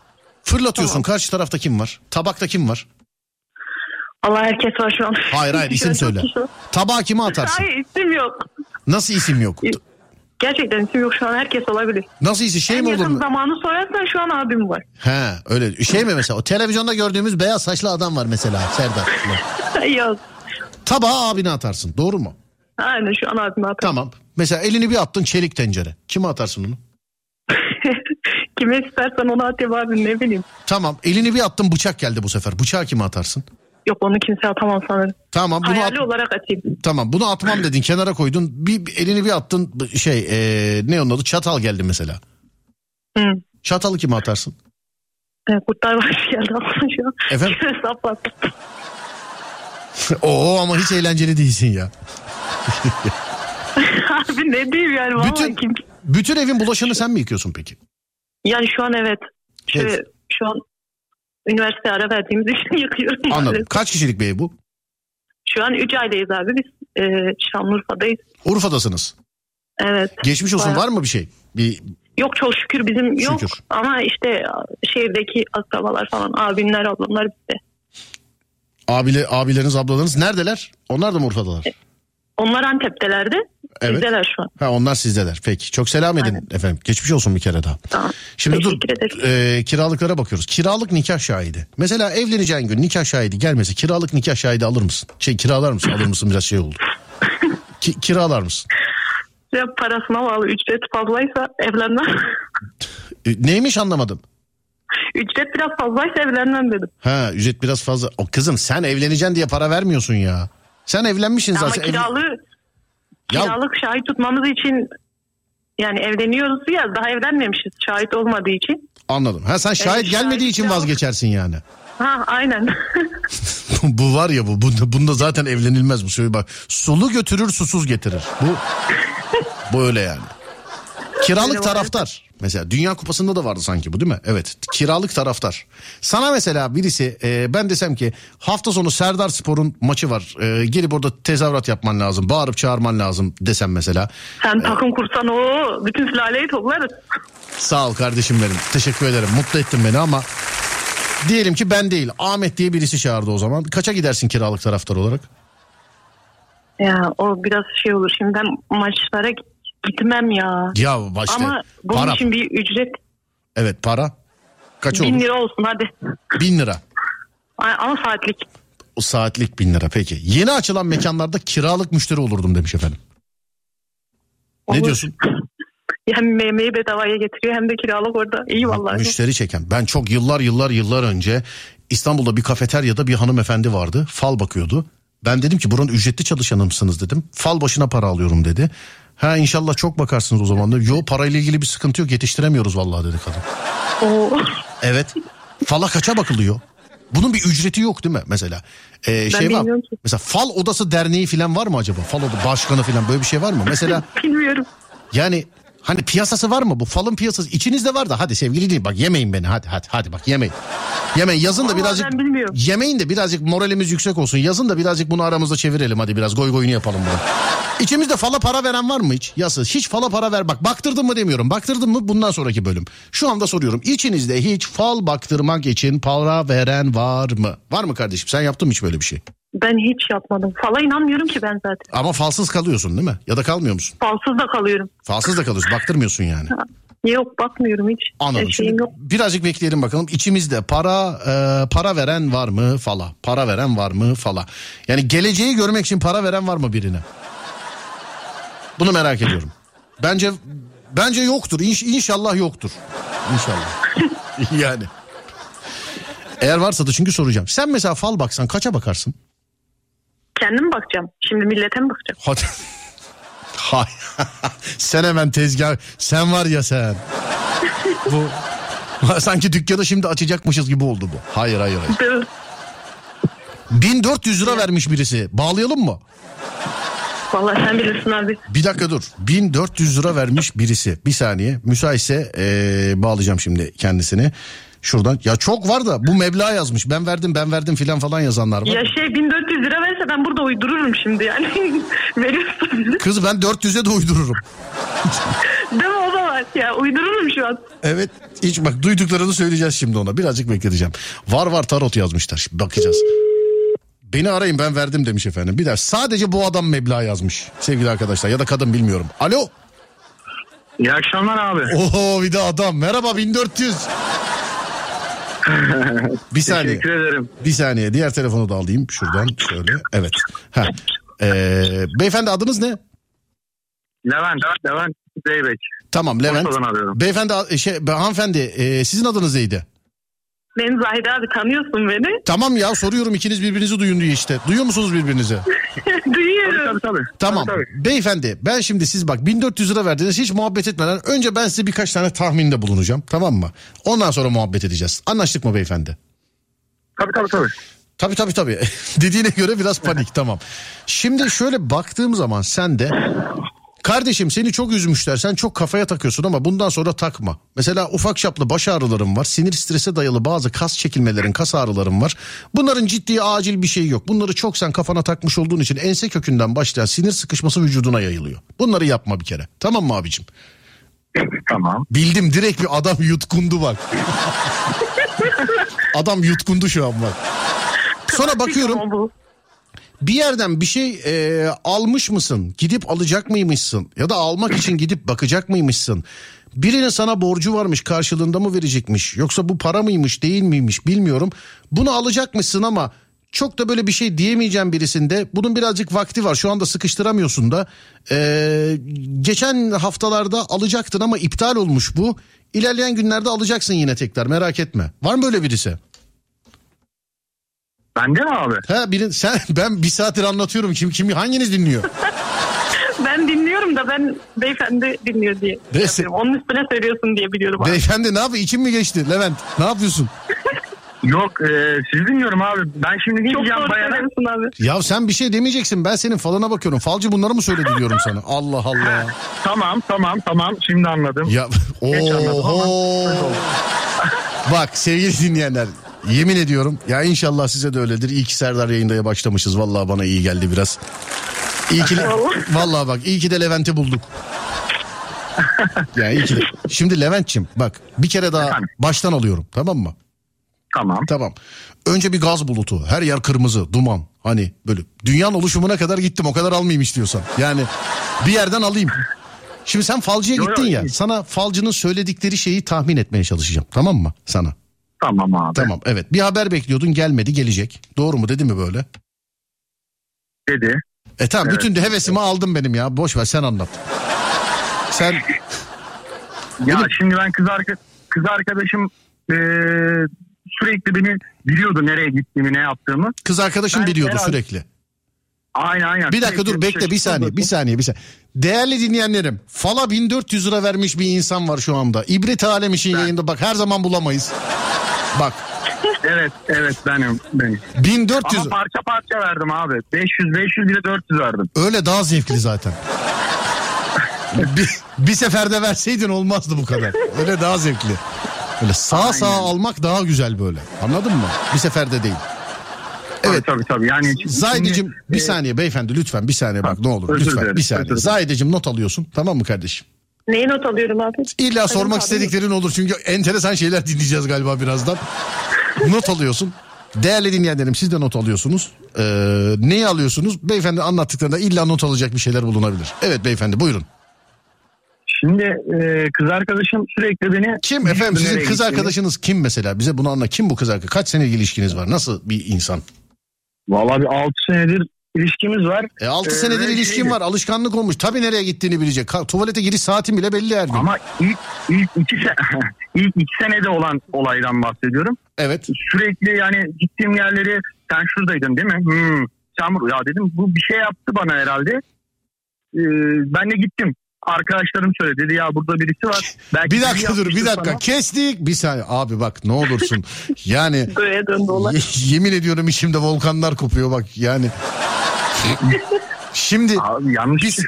Fırlatıyorsun karşı tarafta kim var? Tabakta kim var? Allah herkes var şu an. Hayır hayır isim söyle. Tabağı kime atarsın? Hayır isim yok. Nasıl isim yok? Gerçekten isim yok şu an herkes olabilir. Nasıl isim şey en mi olur yakın mu? zamanı sorarsan şu an abim var. He öyle şey mi mesela o televizyonda gördüğümüz beyaz saçlı adam var mesela Serdar. yok. Tabağı abine atarsın doğru mu? Aynen şu an abim atar. Tamam. Mesela elini bir attın çelik tencere. Kime atarsın onu? Kime istersen onu atayım abi ne bileyim. Tamam elini bir attın bıçak geldi bu sefer. Bıçağı kime atarsın? Yok onu kimse atamam sanırım. Tamam bunu Hayali at- olarak atayım. tamam bunu atmam dedin kenara koydun. Bir, bir elini bir attın şey ee, ne onun adı çatal geldi mesela. Hı. Çatalı kime atarsın? E, kurtlar var geldi aklıma şu an. Efendim? Oo ama hiç eğlenceli değilsin ya. abi ne diyeyim yani Bütün, kim? bütün evin bulaşığını sen mi yıkıyorsun peki? Yani şu an evet. Şöyle, Evet. Şu an üniversite ara verdiğimiz için yıkıyorum. Anladım. maalesef. Kaç kişilik bir ev bu? Şu an 3 aileyiz abi biz. E, Şanlıurfa'dayız. Urfa'dasınız. Evet. Geçmiş olsun Bayağı. var mı bir şey? Bir Yok çok şükür bizim yok. Şükür. Ama işte şehirdeki akrabalar falan abimler ablamlar bizde. abile, abileriniz ablalarınız neredeler? Onlar da mı Urfa'dalar? Onlar Antep'telerdi. Evet. Bizdeler şu an. Ha onlar sizdeler. Peki. Çok selam edin Aynen. efendim. Geçmiş olsun bir kere daha. Tamam. Şimdi dur Teşekkür ederim. e, kiralıklara bakıyoruz. Kiralık nikah şahidi. Mesela evleneceğin gün nikah şahidi gelmese kiralık nikah şahidi alır mısın? Şey kiralar mısın? Alır mısın? Biraz şey oldu. Ki, kiralar mısın? Ya parasına bağlı ücret fazlaysa evlenmem. E, neymiş anlamadım. ücret biraz fazlaysa evlenmem dedim. Ha ücret biraz fazla. O kızım sen evleneceksin diye para vermiyorsun ya. Sen evlenmişsin Ama zaten. Ev- kiralığı Ya- kiralık şahit tutmamız için yani evleniyoruz ya daha evlenmemişiz şahit olmadığı için. Anladım. Ha sen şahit Evet, gelmediği şahit için kiralık. vazgeçersin yani. Ha aynen. bu var ya bu bunda, bunda zaten evlenilmez bu söyle bak. Sulu götürür susuz getirir. Bu bu öyle yani. Kiralık Öyle taraftar. Mesela Dünya Kupası'nda da vardı sanki bu değil mi? Evet. Kiralık taraftar. Sana mesela birisi e, ben desem ki hafta sonu Serdar Spor'un maçı var. E, gelip orada tezahürat yapman lazım. Bağırıp çağırman lazım desem mesela. Sen takım kursan o bütün sülaleyi toplarız. Sağ ol kardeşim benim. Teşekkür ederim. Mutlu ettin beni ama diyelim ki ben değil. Ahmet diye birisi çağırdı o zaman. Kaça gidersin kiralık taraftar olarak? Ya o biraz şey olur. Şimdi ben maçlara gitmem ya. Ya başta Ama bunun para. için bir ücret Evet para. Kaç bin olur? lira olsun hadi. Bin lira. Ama saatlik. O saatlik bin lira peki. Yeni açılan mekanlarda kiralık müşteri olurdum demiş efendim. Ne Olur. diyorsun? Hem yemeği bedavaya getiriyor hem de kiralık orada. İyi vallahi. Müşteri çeken. Ben çok yıllar yıllar yıllar önce İstanbul'da bir kafeteryada bir hanımefendi vardı. Fal bakıyordu. Ben dedim ki buranın ücretli çalışanı mısınız dedim. Fal başına para alıyorum dedi. Ha inşallah çok bakarsınız o zaman da. Yo parayla ilgili bir sıkıntı yok yetiştiremiyoruz vallahi dedi kadın. Oo. Evet. Fala kaça bakılıyor? Bunun bir ücreti yok değil mi mesela? Ee, şey var. ki. Mesela fal odası derneği falan var mı acaba? Fal odası başkanı falan böyle bir şey var mı? Mesela Bilmiyorum. yani hani piyasası var mı bu? Falın piyasası içinizde var da hadi sevgili değil bak yemeyin beni hadi hadi hadi bak yemeyin. Yemeyin yazın da birazcık yemeyin de birazcık moralimiz yüksek olsun. Yazın da birazcık bunu aramızda çevirelim hadi biraz goy goyunu yapalım bunu. İçimizde fala para veren var mı hiç? Yası hiç fala para ver bak baktırdın mı demiyorum. Baktırdın mı bundan sonraki bölüm. Şu anda soruyorum. İçinizde hiç fal baktırmak için para veren var mı? Var mı kardeşim? Sen yaptın mı hiç böyle bir şey? Ben hiç yapmadım. Fala inanmıyorum ki ben zaten. Ama falsız kalıyorsun değil mi? Ya da kalmıyor musun? Falsız da kalıyorum. Falsız da kalıyorsun. Baktırmıyorsun yani. Yok bakmıyorum hiç. Anladım. Şimdi yok. birazcık bekleyelim bakalım. İçimizde para e, para veren var mı fala? Para veren var mı fala? Yani geleceği görmek için para veren var mı birine? Bunu merak ediyorum. Bence bence yoktur. İnş, inşallah yoktur. İnşallah. yani. Eğer varsa da çünkü soracağım. Sen mesela fal baksan kaça bakarsın? Kendim bakacağım. Şimdi millete mi bakacağım? Hadi. Hay. sen hemen tezgah. Sen var ya sen. bu sanki dükkanı şimdi açacakmışız gibi oldu bu. Hayır hayır hayır. Dı- 1400 lira vermiş birisi. Bağlayalım mı? Vallahi sen bilirsin abi. Bir dakika dur. 1400 lira vermiş birisi. Bir saniye. Müsaitse ee, bağlayacağım şimdi kendisini. Şuradan. Ya çok var da bu meblağ yazmış. Ben verdim ben verdim filan falan yazanlar var. Ya şey 1400 lira verse ben burada uydururum şimdi yani. Veriyorsa bizi. Kız ben 400'e de uydururum. Değil mi o da var ya uydururum şu an. Evet hiç bak duyduklarını söyleyeceğiz şimdi ona. Birazcık bekleteceğim. Var var tarot yazmışlar. Şimdi bakacağız. Beni arayın ben verdim demiş efendim. Bir de sadece bu adam meblağ yazmış sevgili arkadaşlar ya da kadın bilmiyorum. Alo. İyi akşamlar abi. Oho bir de adam. Merhaba 1400. bir saniye. ederim. Bir saniye. Diğer telefonu da alayım şuradan şöyle. Evet. Ha. Ee, beyefendi adınız ne? Levent, Levent Zeybek. Tamam Levent. Beyefendi şey hanımefendi e, sizin adınız neydi? Ben Zahide abi tanıyorsun beni. Tamam ya soruyorum ikiniz birbirinizi duyun diye işte. Duyuyor musunuz birbirinizi? Duyuyorum. tabii. Tamam. Beyefendi ben şimdi siz bak 1400 lira verdiniz hiç muhabbet etmeden önce ben size birkaç tane tahminde bulunacağım tamam mı? Ondan sonra muhabbet edeceğiz. Anlaştık mı beyefendi? Tabii tabii tabii. Tabii tabii tabii. Dediğine göre biraz panik tamam. Şimdi şöyle baktığım zaman sen de kardeşim seni çok üzmüşler sen çok kafaya takıyorsun ama bundan sonra takma. Mesela ufak çaplı baş ağrılarım var. Sinir strese dayalı bazı kas çekilmelerin kas ağrılarım var. Bunların ciddi acil bir şey yok. Bunları çok sen kafana takmış olduğun için ense kökünden başlayan sinir sıkışması vücuduna yayılıyor. Bunları yapma bir kere. Tamam mı abicim? Tamam. Bildim direkt bir adam yutkundu bak. adam yutkundu şu an bak. Sonra bakıyorum. Bir yerden bir şey e, almış mısın? Gidip alacak mıymışsın? Ya da almak için gidip bakacak mıymışsın? Birinin sana borcu varmış karşılığında mı verecekmiş? Yoksa bu para mıymış değil miymiş bilmiyorum. Bunu alacakmışsın ama çok da böyle bir şey diyemeyeceğim birisinde. Bunun birazcık vakti var şu anda sıkıştıramıyorsun da. Ee, geçen haftalarda alacaktın ama iptal olmuş bu. İlerleyen günlerde alacaksın yine tekrar merak etme. Var mı böyle birisi? Bende mi abi? Ha birin sen ben bir saattir anlatıyorum kim kim hanginiz dinliyor? Ben dinliyorum da ben beyefendi dinliyor diye. Neyse. yapıyorum. Onun üstüne söylüyorsun diye biliyorum abi. Beyefendi ne yapıyor? İçin mi geçti? Levent ne yapıyorsun? Yok e, sizi dinliyorum abi. Ben şimdi ne Çok diyeceğim doğru bayana? abi. Ya sen bir şey demeyeceksin. Ben senin falına bakıyorum. Falcı bunları mı söyledi diyorum sana. Allah Allah. Tamam tamam tamam şimdi anladım. Ya Geç anladım ama oho. Bak sevgili dinleyenler yemin ediyorum ya inşallah size de öyledir. İyi ki Serdar yayındaya başlamışız. Vallahi bana iyi geldi biraz. İyi ki vallahi bak iyi ki de Levent'i bulduk. Ya iyi ki de. Şimdi Levent'çim bak bir kere daha Efendim? baştan alıyorum tamam mı? Tamam. Tamam. Önce bir gaz bulutu. Her yer kırmızı, duman. Hani böyle dünyanın oluşumuna kadar gittim. O kadar almayayım istiyorsan. Yani bir yerden alayım. Şimdi sen falcıya gittin ya. Sana falcının söyledikleri şeyi tahmin etmeye çalışacağım. Tamam mı? Sana. Tamam abi. Tamam. Evet. Bir haber bekliyordun, gelmedi, gelecek. Doğru mu? Dedi mi böyle? Dedi. E tamam. Evet. Bütün de hevesimi aldın benim ya. Boş ver sen anlat. Sen Ya Benim- şimdi ben kız, arka, kız arkadaşım e, sürekli beni biliyordu nereye gittiğimi ne yaptığımı. kız arkadaşın Ben biliyordu herhalde- sürekli. Aynen aynen. Bir dakika dur bekle bir saniye bir saniye bir saniye. Değerli dinleyenlerim Fala 1400 lira vermiş bir insan var şu anda. İbret alem için yayında bak her zaman bulamayız. Bak Evet evet benim. benim. 1400 Ama parça parça verdim abi. 500 500 bile 400 verdim. öyle daha zevkli zaten. bir, bir seferde verseydin olmazdı bu kadar. Öyle daha zevkli. Öyle sağ sağ Aynen. almak daha güzel böyle. Anladın mı? Bir seferde değil. Evet. Tabii tabii. Yani şimdi, bir e, saniye beyefendi lütfen bir saniye bak ne olur lütfen dilerim, bir saniye. Zahideciğim not alıyorsun tamam mı kardeşim? Neyi not alıyorum abi? İlla sormak abi. istediklerin olur çünkü enteresan şeyler dinleyeceğiz galiba birazdan. not alıyorsun. Değerli dinleyenlerim siz de not alıyorsunuz. Ee, neyi alıyorsunuz? Beyefendi anlattıklarında illa not alacak bir şeyler bulunabilir. Evet beyefendi buyurun. Şimdi e, kız arkadaşım sürekli beni... Kim efendim sizin kız gittiğimi- arkadaşınız kim mesela? Bize bunu anla. Kim bu kız arkadaş? Kaç senelik ilişkiniz var? Nasıl bir insan? Valla bir 6 senedir ilişkimiz var. E 6 Ee, senedir ilişkin şeydi. var. Alışkanlık olmuş. Tabii nereye gittiğini bilecek. Tuvalete giriş saatin bile belli her gün. Ama ilk ilk iki se ilk iki senede olan olaydan bahsediyorum. Evet. Sürekli yani gittiğim yerleri sen şuradaydın değil mi? Hmm. Sen ya dedim bu bir şey yaptı bana herhalde. Ee, ben de gittim. Arkadaşlarım söyledi dedi ya burada birisi var. Belki Bir dakika dur bir dakika. sana. Kestik. Bir saniye. Abi bak ne olursun. Yani yemin ediyorum içimde volkanlar kopuyor bak yani. Şimdi Abi yanlış. biz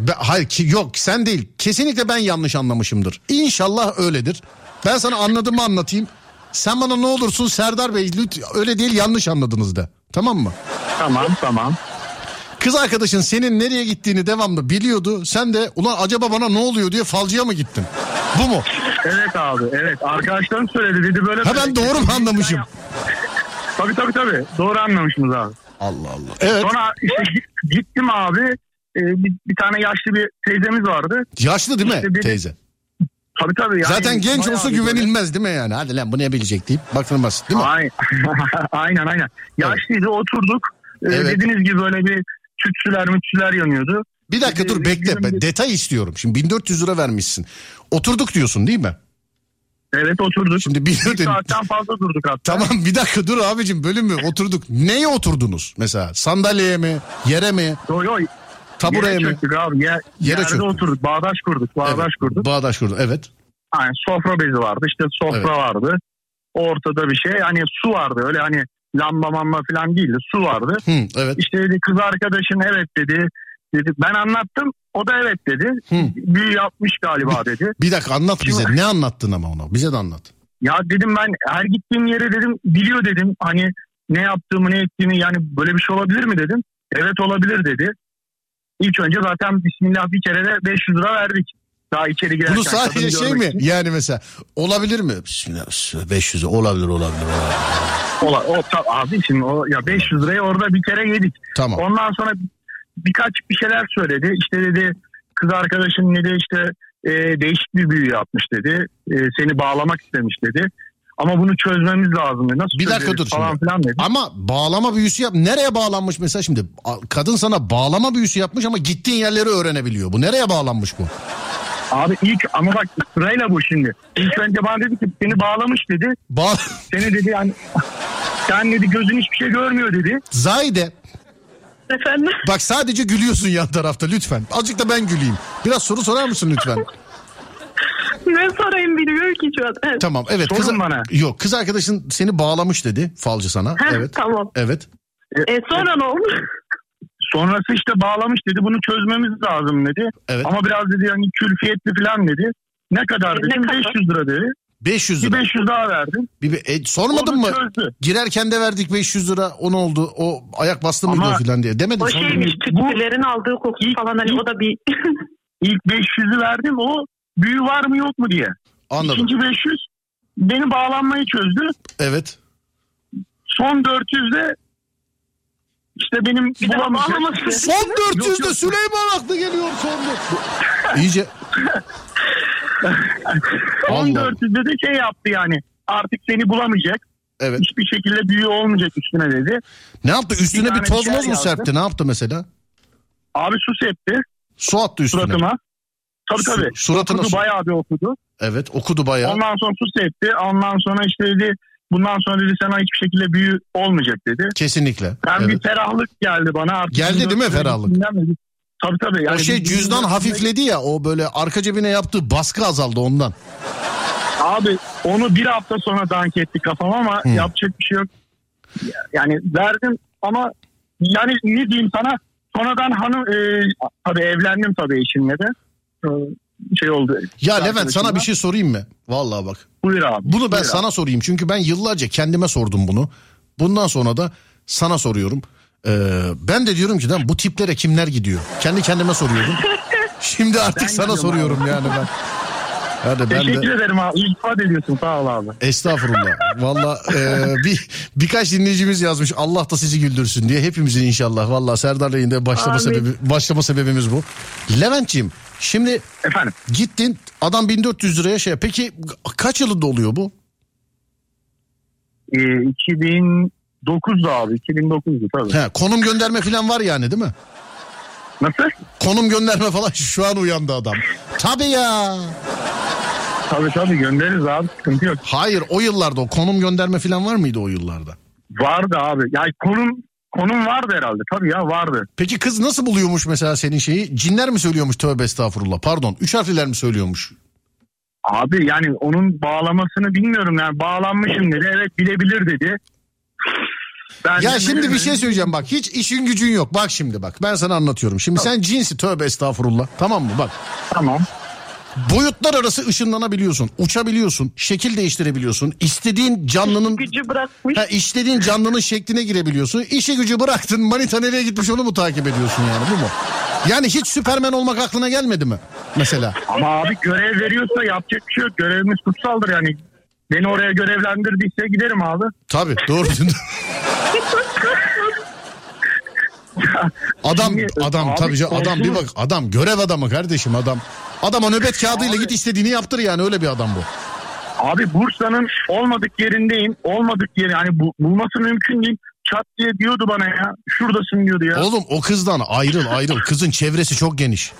Be- hayır ki yok sen değil. Kesinlikle ben yanlış anlamışımdır. İnşallah öyledir. Ben sana anladığımı anlatayım. Sen bana ne olursun Serdar Bey lüt öyle değil yanlış anladınız da. Tamam mı? Tamam tamam. Kız arkadaşın senin nereye gittiğini devamlı biliyordu. Sen de ulan acaba bana ne oluyor diye falcıya mı gittin? Bu mu? Evet abi evet arkadaşlarım söyledi dedi böyle. Ha ben doğru mu anlamışım? Tabii tabii tabii doğru anlamışsınız abi. Allah Allah. Evet. Sonra işte git- gittim abi e, bir, bir tane yaşlı bir teyzemiz vardı. Yaşlı değil mi İşte bir- teyze? Tabii tabii. Yani Zaten genç olsa bir böyle- güvenilmez değil mi yani? Hadi lan bu ne bilecek deyip basit değil mi? Aynen aynen. aynen. Yaşlıydı oturduk. E, Evet. Dediğiniz gibi böyle bir tütsüler mütsüler yanıyordu. Bir dakika dur bekle. Ben detay istiyorum. Şimdi 1400 lira vermişsin. Oturduk diyorsun değil mi? Evet oturduk. Şimdi bir Bir saatten fazla durduk hatta. Tamam bir dakika dur abicim bölüm mü? Oturduk. Neye oturdunuz mesela? Sandalyeye mi? Yere mi? Yo, yo, Tabureye yere mi? çöktük abi. Yer, Yere yerde çöktük. oturduk. Bağdaş kurduk. Bağdaş Evet, kurduk. Bağdaş kurduk. Evet. Yani sofra bezi vardı. İşte sofra Evet. vardı. Ortada bir şey. Hani su vardı. Öyle hani lamba mamba falan değildi. Su vardı. Hı, evet. İşte dedi kız arkadaşın evet dedi. dedi. Ben anlattım. O da evet dedi. Hı. Büyü yapmış galiba dedi. Bir dakika anlat bize. Ne anlattın ama ona? Bize de anlat. Ya dedim ben her gittiğim yere dedim biliyor dedim. Hani ne yaptığımı ne ettiğimi yani böyle bir şey olabilir mi dedim. Evet olabilir dedi. İlk önce zaten Bismillah bir kere de 500 lira verdik. Daha içeri girerken. Bunu sadece şey mi? için. Yani mesela olabilir mi? Bismillah 500 olabilir olabilir. olabilir. Ola, o, ta- abi şimdi o ya 500 lirayı orada bir kere yedik. Tamam. Ondan sonra birkaç bir şeyler söyledi. İşte dedi kız arkadaşın dedi işte e, değişik bir büyü yapmış dedi. E, seni bağlamak istemiş dedi. Ama bunu çözmemiz lazım dedi. Nasıl Bir dakika dur falan şimdi. filan dedi. Ama bağlama büyüsü yap. Nereye bağlanmış mesela şimdi? Kadın sana bağlama büyüsü yapmış ama gittiğin yerleri öğrenebiliyor. Bu nereye bağlanmış bu? Abi ilk ama bak sırayla bu şimdi. İlk önce bana dedi ki seni bağlamış dedi. Bağ Seni dedi yani sen dedi gözün hiçbir şey görmüyor dedi. Zahide Efendim? bak sadece gülüyorsun yan tarafta lütfen. Azıcık da ben güleyim. Biraz soru sorar mısın lütfen? Ne sorayım bilmiyorum ki şu an. Evet. Tamam evet. Sorun kız, bana. Yok kız arkadaşın seni bağlamış dedi falcı sana. Heh, evet. Tamam. Evet. E, sonra ne oldu? Sonrası işte bağlamış dedi bunu çözmemiz lazım dedi. Evet. Ama biraz dedi yani külfiyetli falan dedi. Ne kadar dedim ne kadar? 500 lira dedi. 500 Bir lira. 500 daha verdim. Bir, bir- e, sormadın Onu mı? çözdü. Girerken de verdik 500 lira o ne oldu? O ayak bastı mıydı Ama o filan diye. Demedin O şeymiş Bu- tütsülerin aldığı kokusu İlk- falan hani o da bir... İlk 500'ü verdim o büyü var mı yok mu diye. Anladım. İkinci 500 beni bağlanmayı çözdü. Evet. Son 400 de işte benim Bir daha bulamayacak. bağlaması. Son 400'de Yok, yok. Süleyman aklı geliyor son İyice. Son Allah. 400'de de şey yaptı yani. Artık seni bulamayacak. Evet. Hiçbir şekilde büyü olmayacak üstüne dedi. Ne yaptı? Üstüne Bir bir, toz moz mu serpti? Ne yaptı mesela? Abi su septi Su attı üstüne. suratıma. Tabii Su- tabii. suratına okudu su- bayağı bir okudu. Evet okudu bayağı. Ondan sonra su septi. Ondan sonra işte dedi bundan sonra dedi sana hiçbir şekilde büyü olmayacak dedi. Kesinlikle. Ben Evet. bir ferahlık geldi bana. Artık Geldi değil mi 1400 ferahlık? mi? Tabii tabii. O Yani şey bir- cüzdan hafifledi ya o böyle arka cebine yaptığı baskı azaldı ondan. Abi onu bir hafta sonra dank etti kafam ama Hmm. yapacak bir şey yok. Yani verdim ama yani ne diyeyim sana sonradan hanım e, tabii evlendim tabii eşimle de. E, şey oldu. Ya Levent sana bir şey sorayım mı? Vallahi bak. Buyur abi. Bunu ben buyur sana sorayım çünkü ben yıllarca kendime sordum bunu. Bundan sonra da sana soruyorum. Ee, ben de diyorum ki lan bu tiplere kimler gidiyor? Kendi kendime soruyordum. Şimdi artık Ben sana soruyorum yani ben. Hadi ben Teşekkür de ederim abi. İltifat ediyorsun sağ ol abi. estağfurullah. Valla e, bir birkaç dinleyicimiz yazmış Allah da sizi güldürsün diye hepimizin inşallah. Valla Serdar Bey'in de başlama Amin. sebebi başlama sebebimiz bu. Levent'ciğim şimdi Efendim gittin adam 1400 liraya şey peki kaç yılında oluyor bu? e, 2009'du abi 2009'du tabii. He, konum gönderme falan var yani değil mi? Nasıl? Konum gönderme falan şu an uyandı adam. Tabii ya. Tabii tabii göndeririz abi sıkıntı yok. Hayır o yıllarda o konum gönderme falan var mıydı o yıllarda? Vardı abi. Yani konum konum vardı herhalde. Tabii ya vardı. Peki kız nasıl buluyormuş mesela senin şeyi? Cinler mi söylüyormuş tövbe estağfurullah pardon. Üç harfliler mi söylüyormuş? Abi yani onun bağlamasını bilmiyorum yani bağlanmışım dedi. Evet bilebilir dedi. Ben Ya şimdi bir şey söyleyeceğim bak hiç işin gücün yok. Bak şimdi bak ben sana anlatıyorum. Şimdi sen cinsi tövbe estağfurullah tamam mı bak. Tamam. Boyutlar arası ışınlanabiliyorsun, uçabiliyorsun, şekil değiştirebiliyorsun. istediğin canlının Gücü bırakmış. ha, istediğin canlının şekline girebiliyorsun. İşi gücü bıraktın, manita nereye gitmiş onu mu takip ediyorsun yani bu mu? Yani hiç Süpermen olmak aklına gelmedi mi mesela? Ama abi görev veriyorsa yapacak bir şey yok. Görevimiz kutsaldır yani. Beni oraya görevlendirdiyse giderim abi. Tabii doğru. adam adam abi, tabii canım, adam bir bak adam görev adamı kardeşim adam. Adama nöbet kağıdıyla git istediğini yaptır yani öyle bir adam bu. Abi Bursa'nın olmadık yerindeyim. Olmadık yeri hani bu, bulması mümkün değil. Çat diye diyordu bana ya. Şuradasın diyordu ya. Oğlum o kızdan ayrıl ayrıl. Kızın çevresi çok geniş.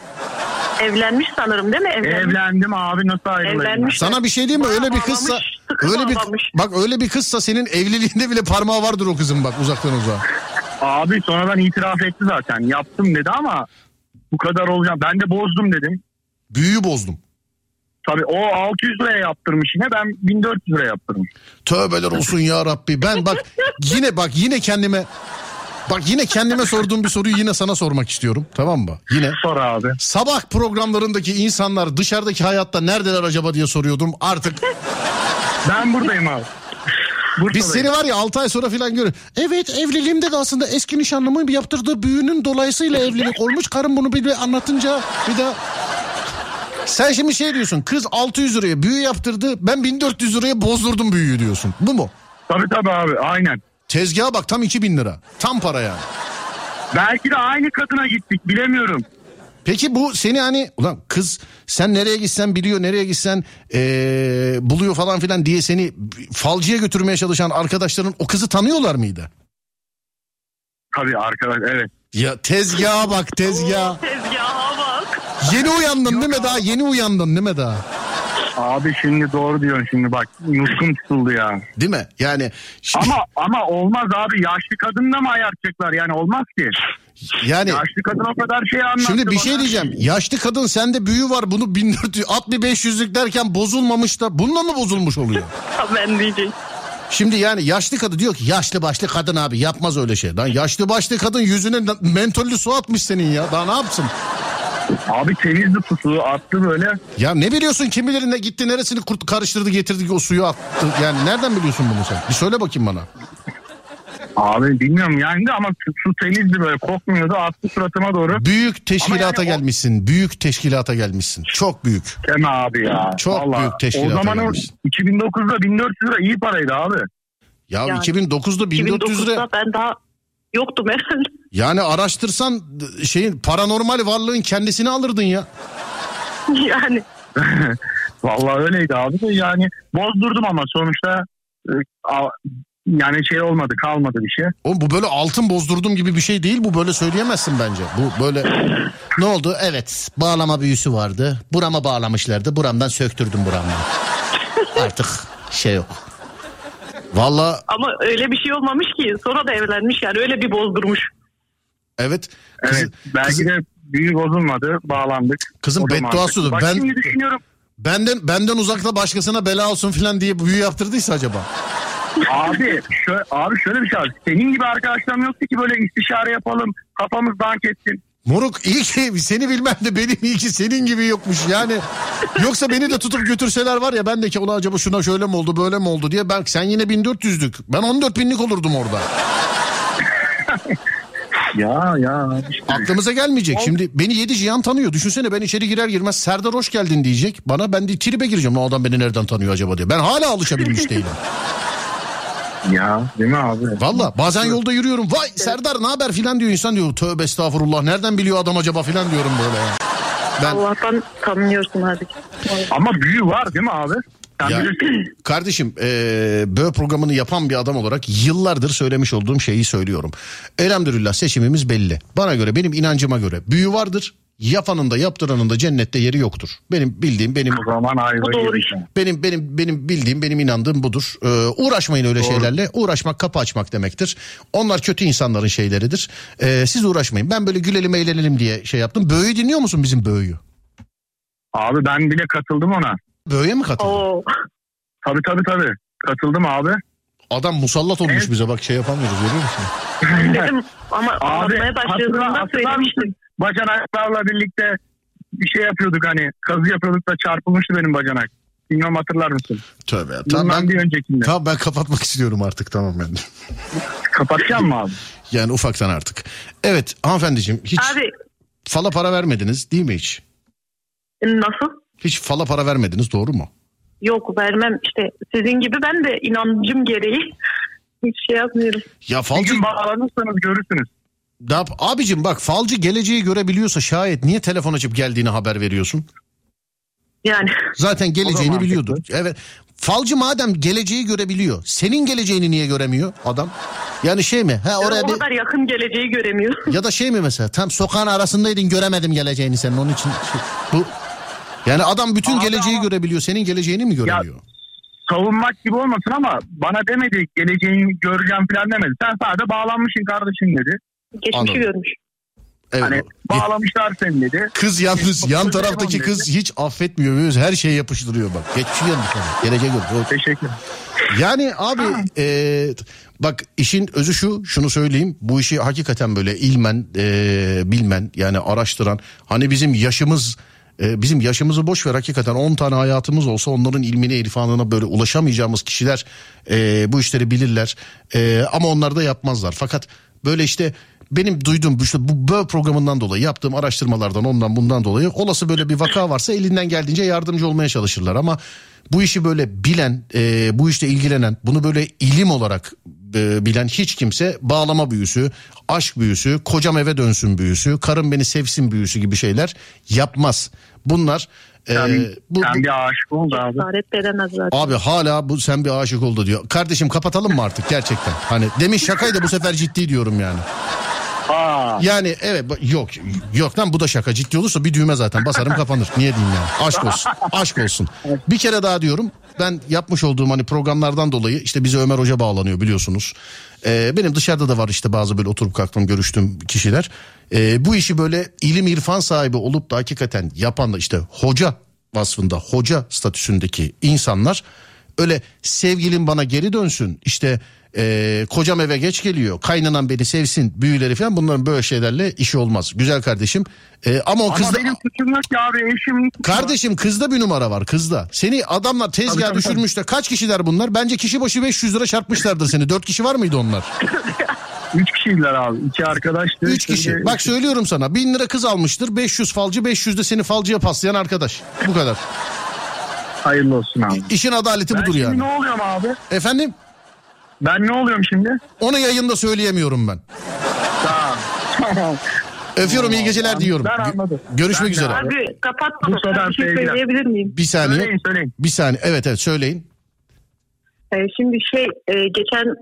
Evlenmiş sanırım değil mi? Evlenmiş. Evlendim abi nasıl ayrılayım? Evlenmiş. Sana bir şey diyeyim mi? Öyle bir kızsa öyle bir bak öyle bir kızsa senin evliliğinde bile parmağı vardır o kızın bak uzaktan uzağa. Abi sonradan itiraf etti zaten. Yaptım dedi ama bu kadar olacak. Ben de bozdum dedim. Büyüyü bozdum. Tabii o 600 liraya yaptırmış yine ben 1400 liraya yaptırmış. Tövbeler olsun ya Rabbi. Ben bak yine bak yine kendime bak yine kendime sorduğum bir soruyu yine sana sormak istiyorum. Tamam mı? Yine Sor abi. sabah programlarındaki insanlar dışarıdaki hayatta neredeler acaba diye soruyordum. Artık Ben buradayım abi. Bursa'dayım. biz seni var ya 6 ay sonra falan görür. Evet evliliğimde de aslında eski nişanlımın bir yaptırdığı büyünün dolayısıyla evlilik olmuş. Karım bunu bir de anlatınca bir de sen şimdi şey diyorsun kız 600 liraya büyü yaptırdı ben 1400 liraya bozdurdum büyüyü diyorsun. Bu mu? Tabii tabii abi aynen. Tezgaha bak tam 2000 lira. Tam para yani. Belki de aynı kadına gittik bilemiyorum. Peki bu seni hani ulan kız sen nereye gitsen biliyor nereye gitsen ee, buluyor falan filan diye seni falcıya götürmeye çalışan arkadaşların o kızı tanıyorlar mıydı? Tabii arkadaş evet. Ya tezgaha bak tezgah. Tezgaha. Yeni uyandın değil mi daha? Yeni uyandın değil mi daha? Abi şimdi doğru diyorsun şimdi bak yutkum tutuldu ya. Değil mi? Yani şimdi- Ama ama olmaz abi yaşlı kadınla mı ayartacaklar yani olmaz ki. yani Yaşlı kadın o kadar şey anlattı şimdi bir bana. şey diyeceğim. Yaşlı kadın sende büyü var bunu 1400 at bir 500'lük derken bozulmamış da bununla mı bozulmuş oluyor? Ben diyeceğim. Şimdi yani yaşlı kadın diyor ki yaşlı başlı kadın abi yapmaz öyle şey. Lan yaşlı başlı kadın yüzüne mentollü su atmış senin ya. Daha ne yapsın? Abi temizdi tutu attı böyle. Ya ne biliyorsun kim bilir ne gitti neresini kurt karıştırdı getirdi ki o suyu attı. Yani nereden biliyorsun bunu sen? Bir söyle bakayım bana. Abi bilmiyorum yani de ama su, su temizdi böyle kokmuyordu attı suratıma doğru. Büyük teşkilata Ama yani o- gelmişsin. Büyük teşkilata gelmişsin. Çok büyük. Deme abi ya. Çok büyük teşkilata O zaman o gelmişsin. 2009'da 1400 lira iyi paraydı abi. Ya Yani 2009'da 1400 lira 2009'da ben daha yoktum herhalde. Yani araştırsan şeyin paranormal varlığın kendisini alırdın ya. yani Vallahi öyleydi abi de yani bozdurdum ama sonuçta e, yani şey olmadı kalmadı bir şey. Oğlum bu böyle altın bozdurdum gibi bir şey değil bu böyle söyleyemezsin bence. Bu böyle ne oldu? Evet bağlama büyüsü vardı. Burama bağlamışlardı. Buramdan söktürdüm buramdan. Artık şey yok. Valla ama öyle bir şey olmamış ki. Sonra da evlenmiş yani öyle bir bozdurmuş. Evet. Kızı- Evet belki kızı- de büyü bozulmadı bağlandık. Kızın bedduasıdır. Bak Ben- şimdi düşünüyorum benden benden uzakta başkasına bela olsun falan diye büyü yaptırdıysa acaba? abi şöyle, abi şöyle bir şey var. Senin gibi arkadaşlarım yoktu ki böyle istişare yapalım kafamız dank etsin. Moruk iyi ki seni bilmem de benim iyi ki senin gibi yokmuş yani. Yoksa beni de tutup götürseler var ya ben de ki ulan acaba şuna şöyle mi oldu böyle mi oldu diye ben sen yine 1400'lük ben 14 binlik olurdum orada. Ya ya işte. Aklımıza gelmeyecek. Şimdi beni yedi cihan tanıyor. Düşünsene ben içeri girer girmez Serdar hoş geldin diyecek. Bana ben de tribe gireceğim. O adam beni nereden tanıyor acaba diye. Ben hala alışabilmiş değilim. Ya değil mi abi? Valla bazen yolda yürüyorum. Vay Serdar ne haber filan diyor insan diyor. Tövbe estağfurullah nereden biliyor adam acaba filan diyorum böyle ya. Ben Allah'tan tanıyorsun hadi. Ama büyü var değil mi abi? Ya. Kardeşim eee böyle programını yapan bir adam olarak yıllardır söylemiş olduğum şeyi söylüyorum. Elhamdülillah seçimimiz belli. Bana göre benim inancıma göre büyü vardır. Yapanın da yaptıranın da cennette yeri yoktur. Benim bildiğim benim O zaman ayva doğru. benim benim benim bildiğim benim inandığım budur. Ee, uğraşmayın öyle şeylerle. Uğraşmak kapı açmak demektir. Onlar kötü insanların şeyleridir. Ee, siz uğraşmayın. Ben böyle gülelim eğlenelim diye şey yaptım. Böğü dinliyor musun bizim Böğü'yü? Abi ben bile katıldım ona. Böğü'ye mi katıldın? Oo. Tabii tabii tabii. Katıldım abi. Adam musallat olmuş Evet. bize bak şey yapamıyoruz görüyor musun? Dedim ama Abi anlatmaya hatırlar söylemiştim. Bacanaklarla birlikte bir şey yapıyorduk hani kazı yapıyorduk da çarpılmıştı benim bacanak. Bilmem hatırlar mısın? Tövbe. Bundan Tamam ben, bir öncekinde. tamam ben kapatmak istiyorum artık tamam ben. Kapatacağım mı abi? Yani ufaktan artık. Evet hanımefendiciğim hiç Abi fala para vermediniz değil mi hiç? nasıl? Hiç fala para vermediniz doğru mu? Yok vermem işte sizin gibi ben de inancım gereği hiç şey yapmıyorum. Ya Bir falcı gün bağlanırsanız görürsünüz. ne yap- abicim bak falcı geleceği görebiliyorsa şayet niye telefon açıp geldiğini haber veriyorsun? Yani Zaten geleceğini mantıklı. biliyordur. Evet. Falcı madem geleceği görebiliyor. Senin geleceğini niye göremiyor adam? Yani şey mi? Ha oraya o bir kadar yakın geleceği göremiyor. ya da şey mi mesela? Tam sokağın arasındaydın göremedim geleceğini senin onun için. şey- bu yani adam bütün Abi geleceği ama- görebiliyor. Senin geleceğini mi göremiyor? Savunmak gibi olmasın ama bana demedi geleceğini göreceğim falan demedi. Sen sadece bağlanmışsın kardeşim dedi. Geçmişi Anladım. görmüş. Evet. Hani bağlamışlar seni dedi. Kız yalnız yan Çok taraftaki kız hiç affetmiyor. Her şeyi yapıştırıyor bak. Geçmişi ona. Geleceğe göre. Teşekkür Yani abi e, bak işin özü şu şunu söyleyeyim bu işi hakikaten böyle ilmen e, bilmen yani araştıran hani bizim yaşımız e, bizim yaşımızı boş ver hakikaten 10 tane hayatımız olsa onların ilmine irfanına böyle ulaşamayacağımız kişiler e, bu işleri bilirler. E, ama onlar da yapmazlar. Fakat böyle işte benim duyduğum işte bu böyle programından dolayı yaptığım araştırmalardan ondan bundan dolayı olası böyle bir vaka varsa elinden geldiğince yardımcı olmaya çalışırlar ama bu işi böyle bilen, e, bu işte ilgilenen, bunu böyle ilim olarak e, bilen hiç kimse bağlama büyüsü, aşk büyüsü, kocam eve dönsün büyüsü, karım beni sevsin büyüsü gibi şeyler yapmaz. Bunlar e, Sen, bu, sen bir aşık ol da abi. Cesaret edemez zaten. abi hala bu sen bir aşık oldu diyor. Kardeşim kapatalım mı artık gerçekten? Hani demin şakaydı bu sefer ciddi diyorum yani. Yani evet yok yok lan bu da şaka ciddi olursa bir düğme zaten basarım kapanır. Niye diyeyim yani? Aşk olsun. Aşk olsun. Bir kere daha diyorum. Ben yapmış olduğum hani programlardan dolayı işte bize Ömer Hoca bağlanıyor biliyorsunuz. Ee, benim dışarıda da var işte bazı böyle oturup kalktım görüştüğüm kişiler. Ee, bu işi böyle ilim irfan sahibi olup da hakikaten yapan da işte hoca vasfında hoca statüsündeki insanlar öyle sevgilim bana geri dönsün işte e, kocam eve geç geliyor. Kaynanan beni sevsin büyüleri falan bunların böyle şeylerle işi olmaz. Güzel kardeşim. E, ama o ama kızda benim suçum yok ki abi eşim. kardeşim kızda bir numara var kızda. Seni adamlar tezgah tabii, düşürmüşler kaç kişiler bunlar? Bence kişi başı 500 lira çarpmışlardır seni. Dört kişi var mıydı onlar? Üç kişiydiler abi. İki arkadaştı. üç kişi. Şimdi- bak söylüyorum sana. Bin lira kız almıştır. 500 falcı 500 de seni falcıya paslayan arkadaş. Bu kadar. Hayırlı olsun abi. İşin adaleti Ben budur şimdi yani. ne oluyorum abi? efendim Ben ne oluyorum şimdi? onu yayında söyleyemiyorum ben Tamam. Tamam. öpüyorum iyi geceler diyorum Ben anladım. görüşmek Ben üzere abi. Kapatma. Bir şey söyleyebilir miyim? bir saniye Söyleyin söyleyin. bir saniye evet evet söyleyin Ee, şimdi şey e, geçen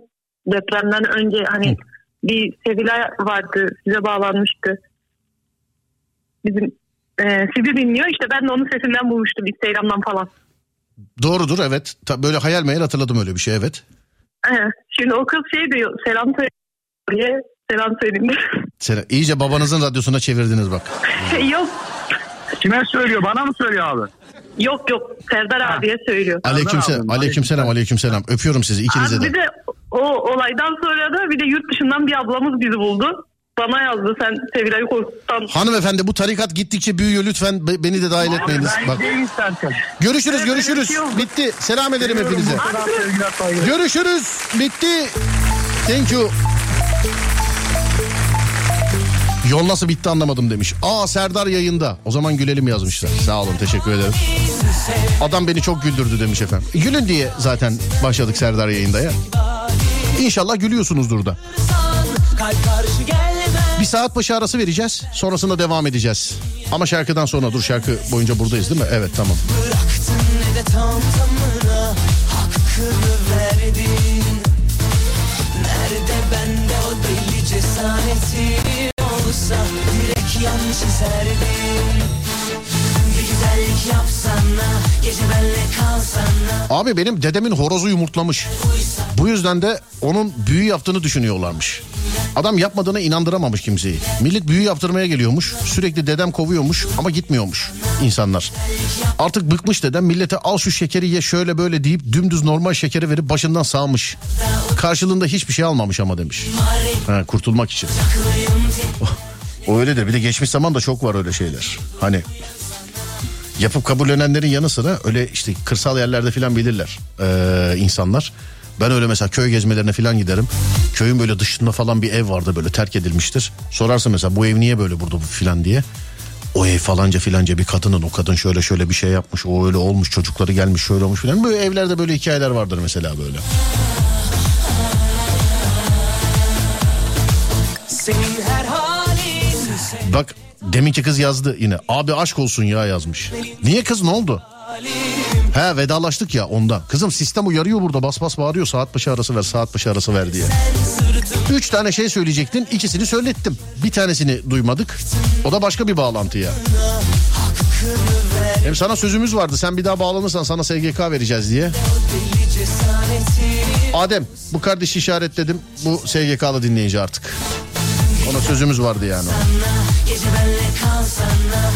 depremden önce hani bir Sevilay vardı size bağlanmıştı. Bizim e, sizi dinliyor işte ben de onun sesinden bulmuştum Instagram'dan falan. Doğrudur evet. Ta- böyle hayal meyal hatırladım öyle bir şey evet. Şimdi o kız şey diyor selam söyle diye selam söyleyeyim. Sen iyice babanızın radyosuna çevirdiniz bak. yok Kime söylüyor? Bana mı söylüyor abi? yok yok Serdar abiye söylüyor. Aleykümselam. Aleykümselam. Aleykümselam. Öpüyorum sizi ikinize Abi de. bir de o olaydan sonra da bir de yurt dışından bir ablamız bizi buldu. Bana yazdı sen Sevilay'ı korkuttan. Hanımefendi bu tarikat gittikçe büyüyor lütfen be- beni de dahil etmeyiniz. Ben Bak. gideyim istersen. Görüşürüz Evet, görüşürüz. şey. Bitti. Selam ederim hepinize. Görüşürüz. Bitti. Thank you. Yol nasıl bitti anlamadım demiş. Aa Serdar yayında. O zaman gülelim yazmışlar. Sağ olun teşekkür ederim. Adam beni çok güldürdü demiş efendim. Gülün diye zaten başladık Serdar yayında ya. İnşallah gülüyorsunuzdur da. Kalp karşı gelmez Bir saat başı arası vereceğiz. Sonrasında devam edeceğiz. Ama şarkıdan sonra dur şarkı boyunca buradayız değil mi? Evet tamam. Bıraktın ne de tam tamına Hakkını verdin Nerede bende o deli cesareti olsa Direkt yan kalsana Abi benim dedemin horozu yumurtlamış. Bu yüzden de onun büyü yaptığını düşünüyorlarmış. Adam yapmadığına inandıramamış kimseyi. Millet büyü yaptırmaya geliyormuş. Sürekli dedem kovuyormuş ama gitmiyormuş insanlar. Artık bıkmış dedem millete al şu şekeri ye şöyle böyle deyip dümdüz normal şekeri verip başından sağmış. Karşılığında hiçbir şey almamış ama demiş. Ha, kurtulmak için. O öyledir. Bir de geçmiş zaman da çok var öyle şeyler. Hani Yapıp kabullenenlerin yanı sıra öyle işte kırsal yerlerde filan bilirler ee, insanlar. Ben öyle mesela köy gezmelerine falan giderim. Köyün böyle dışında falan bir ev vardı böyle terk edilmiştir. Sorarsın mesela bu ev niye böyle burada bu filan diye. O ev falanca filanca bir kadının o kadın şöyle şöyle bir şey yapmış o öyle olmuş çocukları gelmiş şöyle olmuş filan. Böyle evlerde böyle hikayeler vardır mesela böyle. Bak deminki kız yazdı yine. Abi aşk olsun ya yazmış. Niye kız ne oldu? He vedalaştık ya ondan. Kızım sistem uyarıyor burada bas bas bağırıyor saat başı arası ver saat başı arası ver diye. Üç tane şey söyleyecektin ikisini söylettim. Bir tanesini duymadık. O da başka bir bağlantı ya. Hem sana sözümüz vardı sen bir daha bağlanırsan sana SGK vereceğiz diye. Adem bu kardeşi işaretledim bu SGK'lı dinleyici artık. Ona sözümüz vardı yani. Gece benle kalsana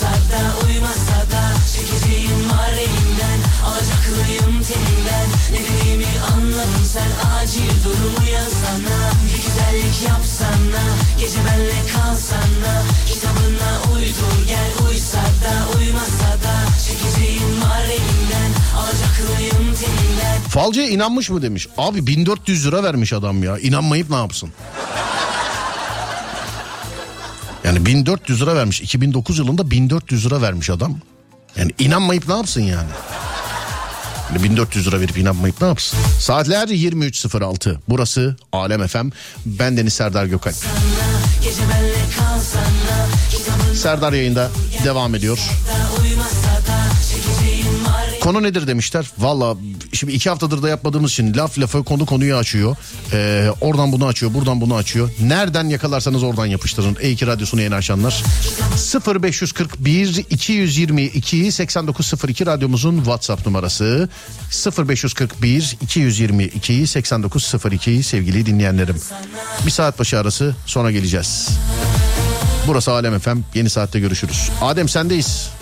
uysa da uymasa da Çekeceğim var elimden Alacaklıyım teninden Ne dediğimi anladın sen. Acil durumu yazsana. Bir güzellik yapsana. Gece benle kalsana. Kitabına uydur gel uysa da uymasa da Çekeceğim var elimden Alacaklıyım teninden Falcıya inanmış mı demiş. Abi 1400 lira vermiş adam ya. İnanmayıp ne yapsın? Yani 1400 lira vermiş. 2009 yılında 1400 lira vermiş adam. Yani inanmayıp ne yapsın yani? Yani 1400 lira verip inanmayıp ne yapsın? Saatler 23.06. Burası Alem FM. Ben Deniz Serdar Gökalp. Serdar yayında devam ediyor. Konu nedir demişler. Valla şimdi iki haftadır da yapmadığımız için laf lafa konu konuyu açıyor. Ee, oradan bunu açıyor buradan bunu açıyor. Nereden yakalarsanız oradan yapıştırın. E2 Radyosu'nu yeni açanlar. 0541 222 8902 radyomuzun WhatsApp numarası. 0541 222 8902 sevgili dinleyenlerim. Bir saat başı arası sonra geleceğiz. Burası Alem FM. Yeni saatte görüşürüz. Adem sendeyiz.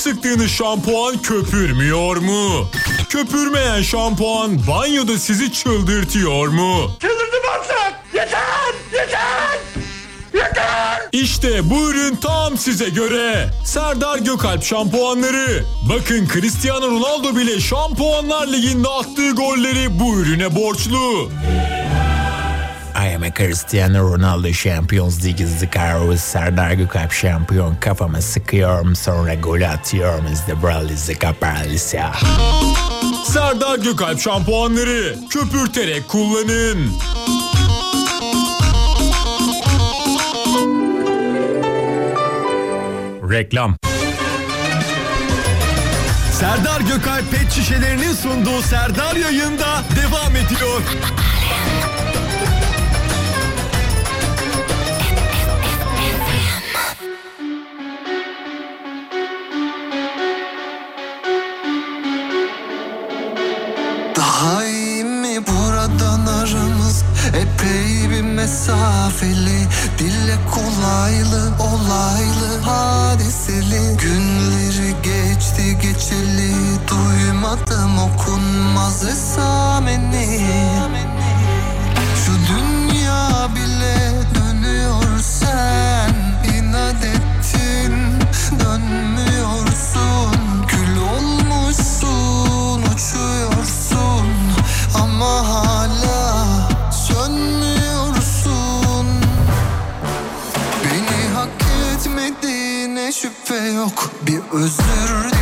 Sıktığınız şampuan köpürmüyor mu? Köpürmeyen şampuan banyoda sizi çıldırtıyor mu? Çıldırdım artık. Yeter. Yeter. Yeter. İşte bu ürün tam size göre. Serdar Gökalp şampuanları. Bakın Cristiano Ronaldo bile şampuanlar liginde attığı golleri bu ürüne borçlu. I am a Cristiano Ronaldo Champions League Zikaros Serdar Gökalp şampiyon kafama sıkıyorum sonra gol atıyorum İzdebrali Zika Paralisa. Serdar Gökalp şampuanları köpürterek kullanın. Reklam. Serdar Gökalp pet şişelerinin sunduğu Serdar yayında devam ediyor. Epey bir mesafeli Dille kolaylı olaylı hadiseli. Günleri geçti geçeli Duymadım okunmaz esameni. Şu dünya bile dönüyor sen inat ettin dönmüyorsun. Kül olmuşsun uçuyorsun ama hala yok. Bir özür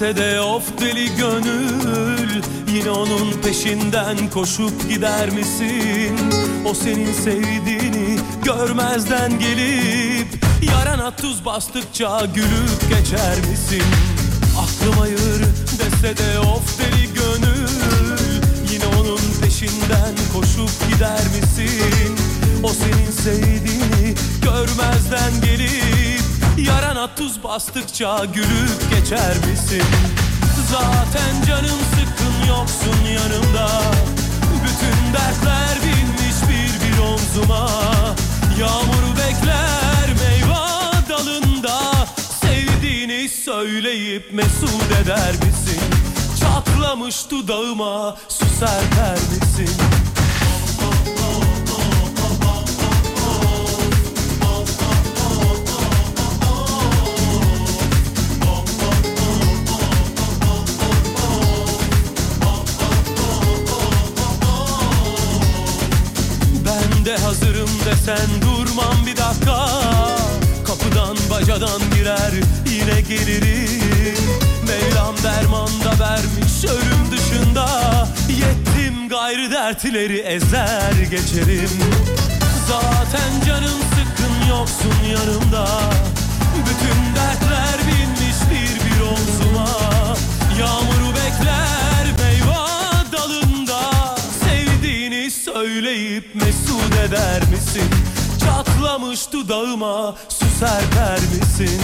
Dese de of deli gönül Yine onun peşinden koşup gider misin? O senin sevdiğini görmezden gelip Yarana tuz bastıkça gülüp geçer misin? Aklım hayır dese de of deli gönül Yine onun peşinden koşup gider misin? O senin sevdiğini görmezden gelip Yarana tuz bastıkça gülüp geçer misin? Zaten canım sıkkın yoksun yanımda Bütün dertler binmiş bir bir omzuma Yağmur bekler meyve dalında Sevdiğini söyleyip mesut eder misin? Çatlamış dudağıma su serper misin? dertleri ezer geçerim Zaten canım sıkkın yoksun yanımda Bütün dertler binmiş bir bir omzuma Yağmuru bekler meyve dalında Sevdiğini söyleyip mesut eder misin? Çatlamış dudağıma su serper misin?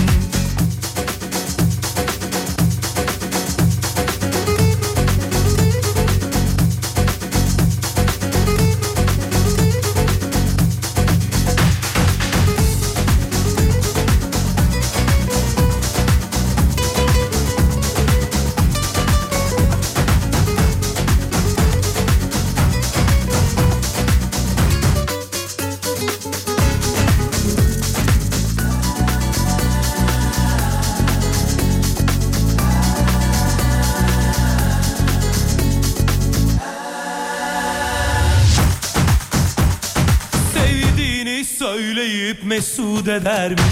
eder mi?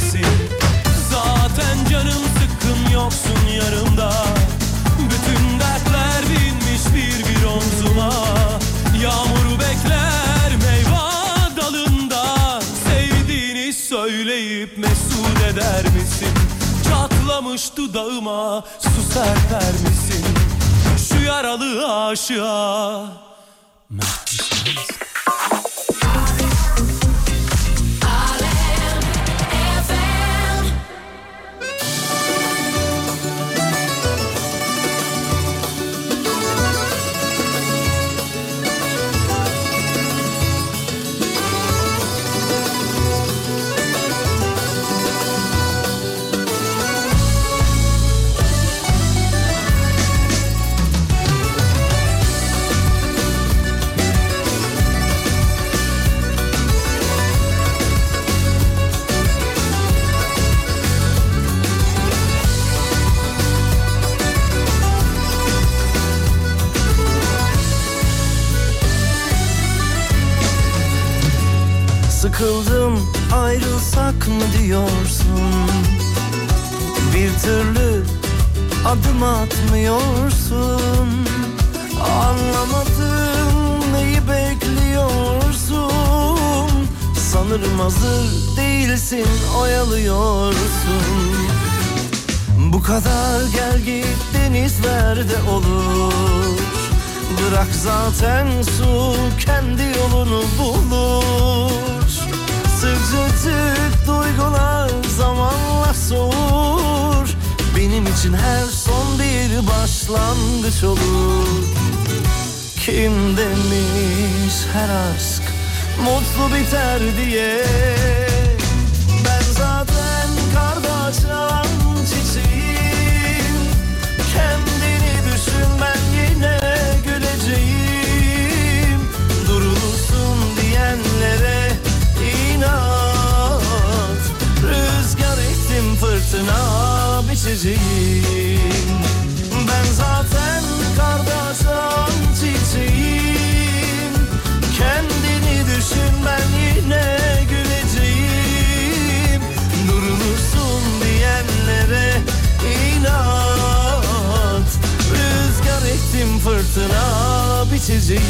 çizeyim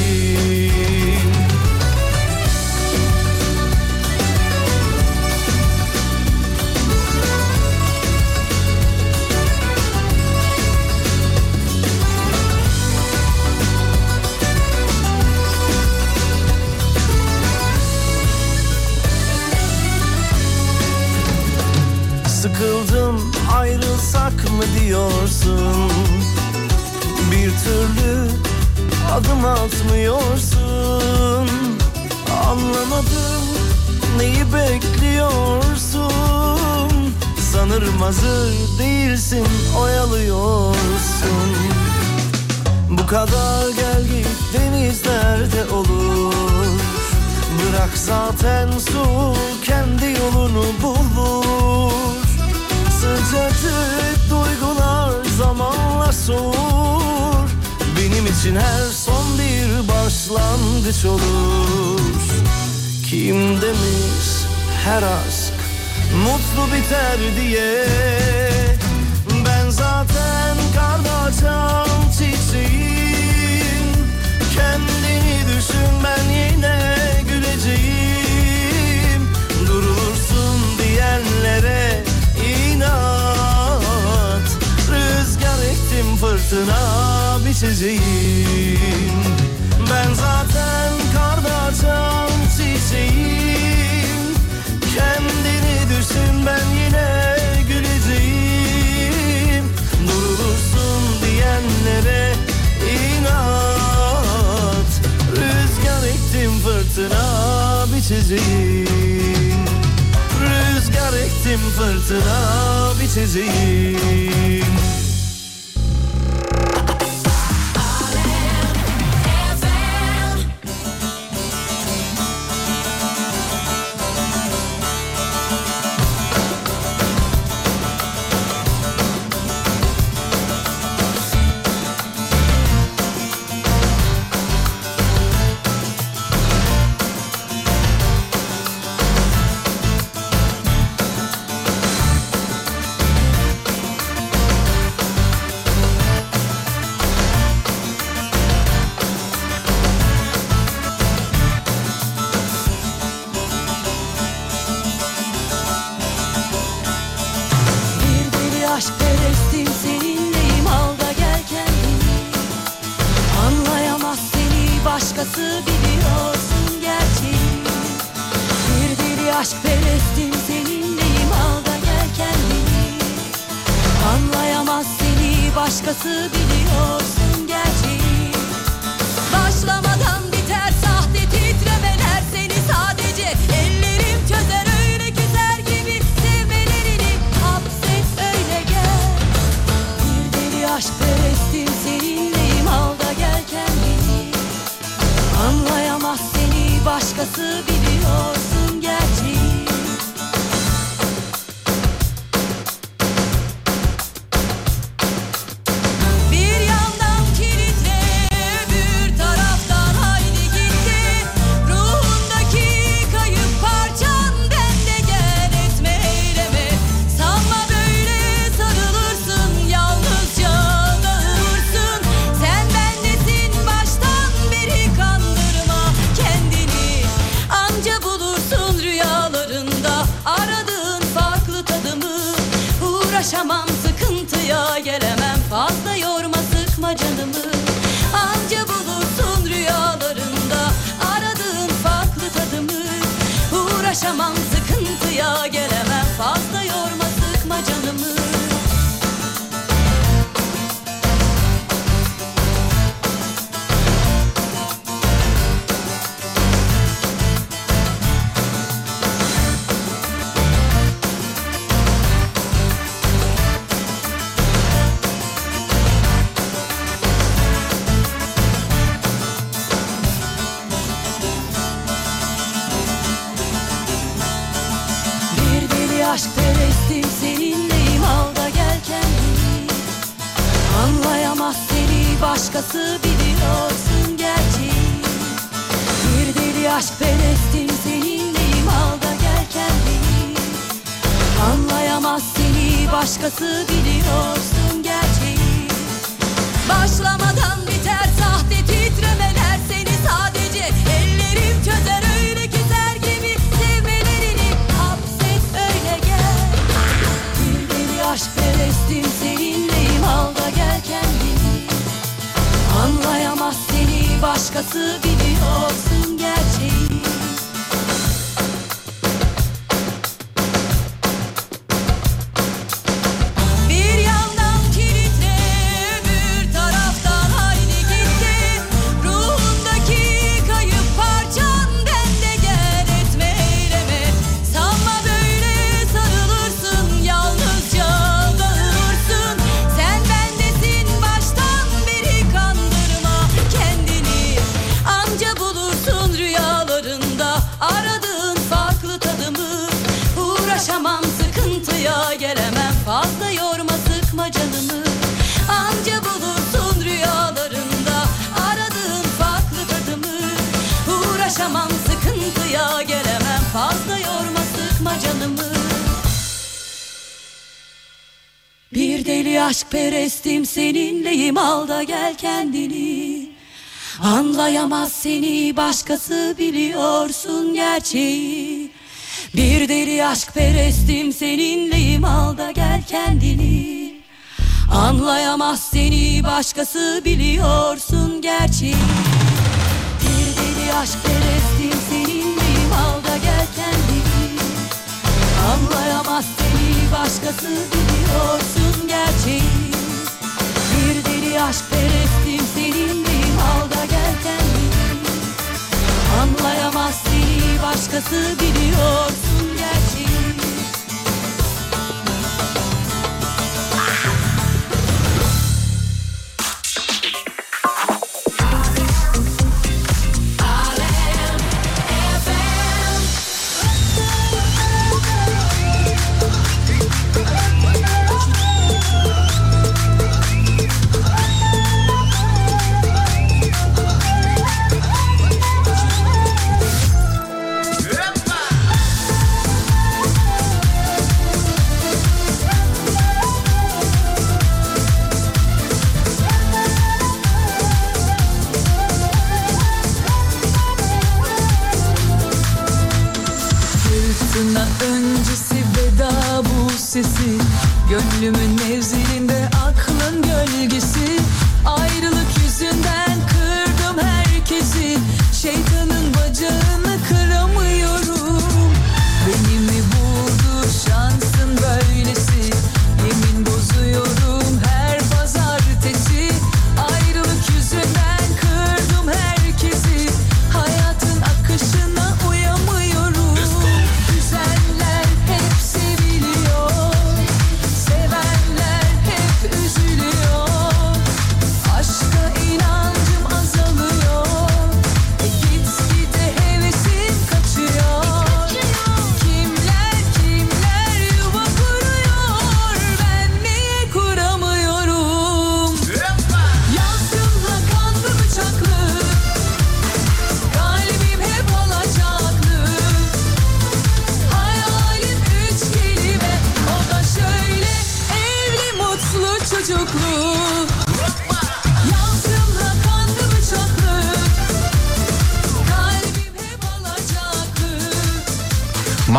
Sıkıldım ayrılsak mı diyorsun? Bir türlü adım atmıyorsun. Anlamadım neyi bekliyorsun. Sanırım hazır değilsin oyalıyorsun. Bu kadar gel git denizlerde olur. Bırak zaten su kendi yolunu bulur. Sıcacık duygular zamanla soğur için her son bir başlangıç olur. Kim demiş her aşk mutlu biter diye? Ben zaten karda açan çiçeğim. Kendini düşün ben yine güleceğim. Durulursun diyenlere fırtına biteceğim. Ben zaten karda açan çiçeğim. Kendini düşün ben yine güleceğim. Durulursun diyenlere inat. Rüzgar ektim fırtına biteceğim. Rüzgar ektim fırtına biteceğim. Gel kendini. Anlayamaz seni başkası biliyorsun gerçeği. Bir deli aşk perestim seninleyim al da gel kendini. Anlayamaz seni başkası biliyorsun gerçeği. Bir deli aşk perestim seninleyim al da gel kendini. Anlayamaz seni başkası biliyorsun gerçeği aşk perestim seninleyim al da gel kendini Anlayamaz seni başkası biliyorsun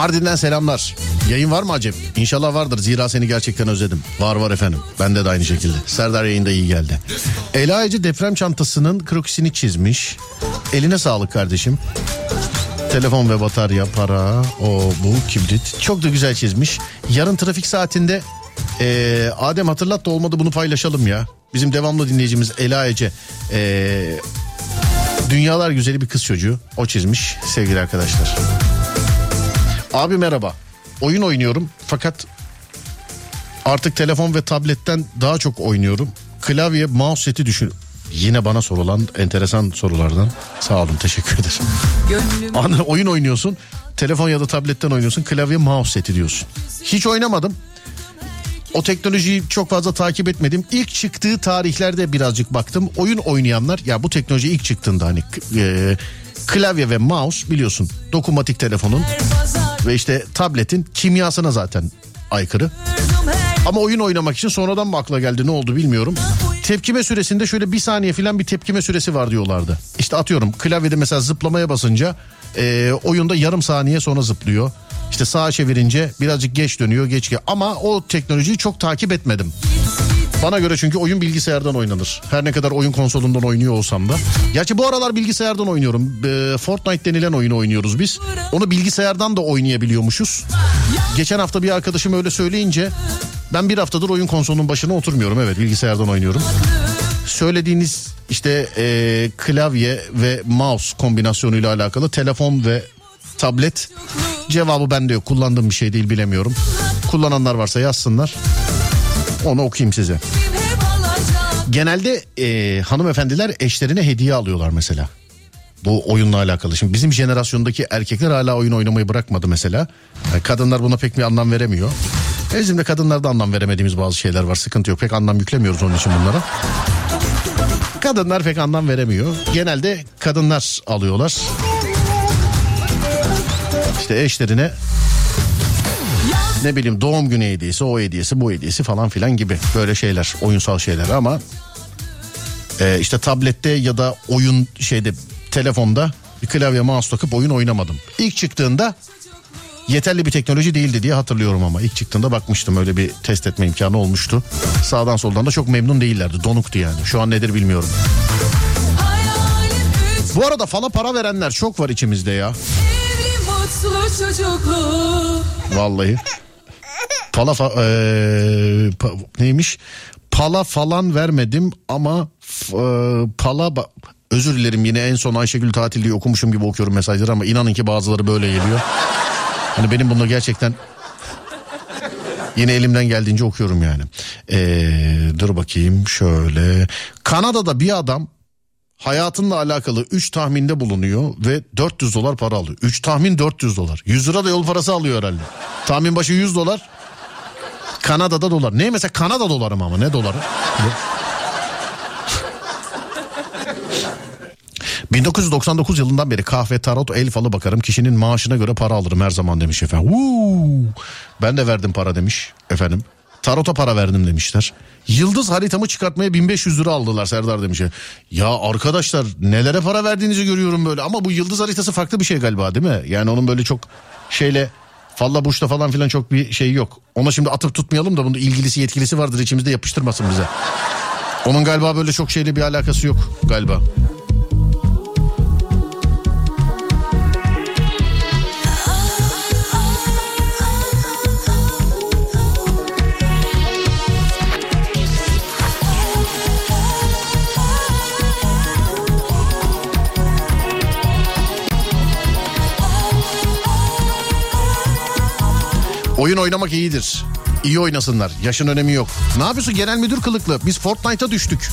Mardin'den selamlar. Yayın var mı acep? İnşallah vardır. Zira seni gerçekten özledim. Var var efendim. Bende de aynı şekilde. Serdar yayında iyi geldi. Ela Ece deprem çantasının krokisini çizmiş. Eline sağlık kardeşim. Telefon ve batarya, para, o bu kibrit. Çok da güzel çizmiş. Yarın trafik saatinde eee, Adem hatırlat da olmadı bunu paylaşalım ya. Bizim devamlı dinleyicimiz Ela Ece. eee, dünyalar güzeli bir kız çocuğu. O çizmiş sevgili arkadaşlar. Abi merhaba. Oyun oynuyorum fakat artık telefon ve tabletten daha çok oynuyorum. Klavye, mouse seti düşün. Yine bana sorulan enteresan sorulardan. Sağ olun teşekkür ederim. Gönlüm Anı oyun oynuyorsun. Telefon ya da tabletten oynuyorsun. Klavye, mouse seti diyorsun. Hiç oynamadım. O teknolojiyi çok fazla takip etmedim. İlk çıktığı tarihlerde birazcık baktım. Oyun oynayanlar ya bu teknoloji ilk çıktığında hani e, klavye ve mouse biliyorsun dokunmatik telefonun ve işte tabletin kimyasına zaten aykırı. Ama oyun oynamak için sonradan mı akla geldi ne oldu bilmiyorum. Tepkime süresinde şöyle bir saniye falan bir tepkime süresi var diyorlardı. İşte atıyorum klavyede mesela zıplamaya basınca e, oyunda yarım saniye sonra zıplıyor. İşte sağa çevirince birazcık geç dönüyor geç ge- ama o teknolojiyi çok takip etmedim. Bana göre çünkü oyun bilgisayardan oynanır. Her ne kadar oyun konsolundan oynuyor olsam da. Gerçi bu aralar bilgisayardan oynuyorum. Ee, Fortnite denilen oyunu oynuyoruz biz. Onu bilgisayardan da oynayabiliyormuşuz. Geçen hafta bir arkadaşım öyle söyleyince ben bir haftadır oyun konsolunun başına oturmuyorum. Evet bilgisayardan oynuyorum. Söylediğiniz işte e, klavye ve mouse kombinasyonuyla alakalı telefon ve tablet cevabı bende yok. Kullandığım bir şey değil bilemiyorum. Kullananlar varsa yazsınlar. Onu okuyayım size. Genelde e, hanımefendiler eşlerine hediye alıyorlar mesela. Bu oyunla alakalı. Şimdi bizim jenerasyondaki erkekler hala oyun oynamayı bırakmadı mesela. Yani kadınlar buna pek bir anlam veremiyor. E bizim de kadınlarda anlam veremediğimiz bazı şeyler var. Sıkıntı yok. Pek anlam yüklemiyoruz onun için bunlara. Kadınlar pek anlam veremiyor. Genelde kadınlar alıyorlar. İşte eşlerine Ne bileyim doğum günü hediyesi, o hediyesi, bu hediyesi falan filan gibi böyle şeyler, oyunsal şeyler ama e, işte tablette ya da oyun şeyde telefonda bir klavye mouse takıp oyun oynamadım. İlk çıktığında yeterli bir teknoloji değildi diye hatırlıyorum ama ilk çıktığında bakmıştım öyle bir test etme imkanı olmuştu. Sağdan soldan da çok memnun değillerdi. Donuktu yani. Şu an nedir bilmiyorum. Bu arada fala para verenler çok var içimizde ya. Evli mutlu çocuklu Vallahi. Pala fa- eee, pa- neymiş? Pala falan vermedim ama eee, pala ba- özür dilerim yine en son Ayşegül tatil diye okumuşum gibi okuyorum mesajları ama inanın ki bazıları böyle geliyor. Hani benim bunu gerçekten yine elimden geldiğince okuyorum yani. Eee, dur bakayım şöyle. Kanada'da bir adam hayatınla alakalı 3 tahminde bulunuyor ve 400 dolar para alıyor. 3 tahmin 400 dolar. 100 lira da yol parası alıyor herhalde. Tahmin başı 100 dolar. Kanada'da dolar. Ne mesela Kanada doları mı ama ne doları? Ne? 1999 yılından beri kahve, tarot, el falı bakarım. Kişinin maaşına göre para alırım her zaman demiş efendim. Uuu, ben de verdim para demiş efendim. Tarota para verdim demişler. Yıldız haritamı çıkartmaya 1500 lira aldılar Serdar demiş. Ya arkadaşlar nelere para verdiğinizi görüyorum böyle. Ama bu yıldız haritası farklı bir şey galiba değil mi? Yani onun böyle çok şeyle falla burçta falan filan çok bir şey yok. Ona şimdi atıp tutmayalım da bunun ilgilisi yetkilisi vardır içimizde yapıştırmasın bize. Onun galiba böyle çok şeyle bir alakası yok galiba. Oyun oynamak iyidir. İyi oynasınlar. Yaşın önemi yok. Ne yapıyorsun genel müdür kılıklı? Biz Fortnite'a düştük.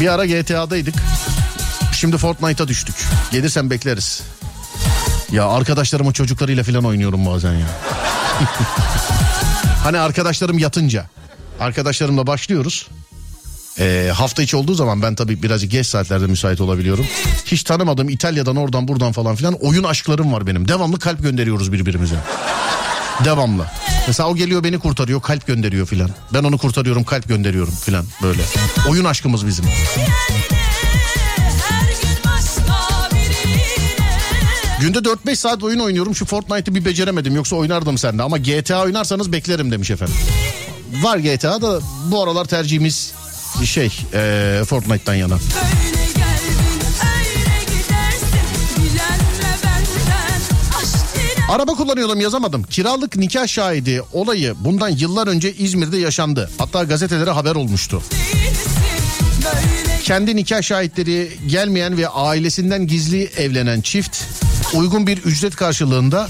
Bir ara GTA'daydık. Şimdi Fortnite'a düştük. Gelirsen bekleriz. Ya arkadaşlarımın çocuklarıyla falan oynuyorum bazen ya. hani arkadaşlarım yatınca. Arkadaşlarımla başlıyoruz. Ee, hafta içi olduğu zaman ben tabii birazcık geç saatlerde müsait olabiliyorum. Hiç tanımadığım İtalya'dan oradan buradan falan filan oyun aşklarım var benim. Devamlı kalp gönderiyoruz birbirimize. Devamlı. Mesela o geliyor beni kurtarıyor kalp gönderiyor filan. Ben onu kurtarıyorum kalp gönderiyorum filan böyle. Oyun aşkımız bizim. Günde 4-5 saat oyun oynuyorum. Şu Fortnite'ı bir beceremedim. Yoksa oynardım sende. Ama GTA oynarsanız beklerim demiş efendim. Var GTA da bu aralar tercihimiz şey eee, Fortnite'tan yana. Öyle Araba kullanıyordum yazamadım. Kiralık nikah şahidi olayı bundan yıllar önce İzmir'de yaşandı. Hatta gazetelere haber olmuştu. Kendi nikah şahitleri gelmeyen ve ailesinden gizli evlenen çift uygun bir ücret karşılığında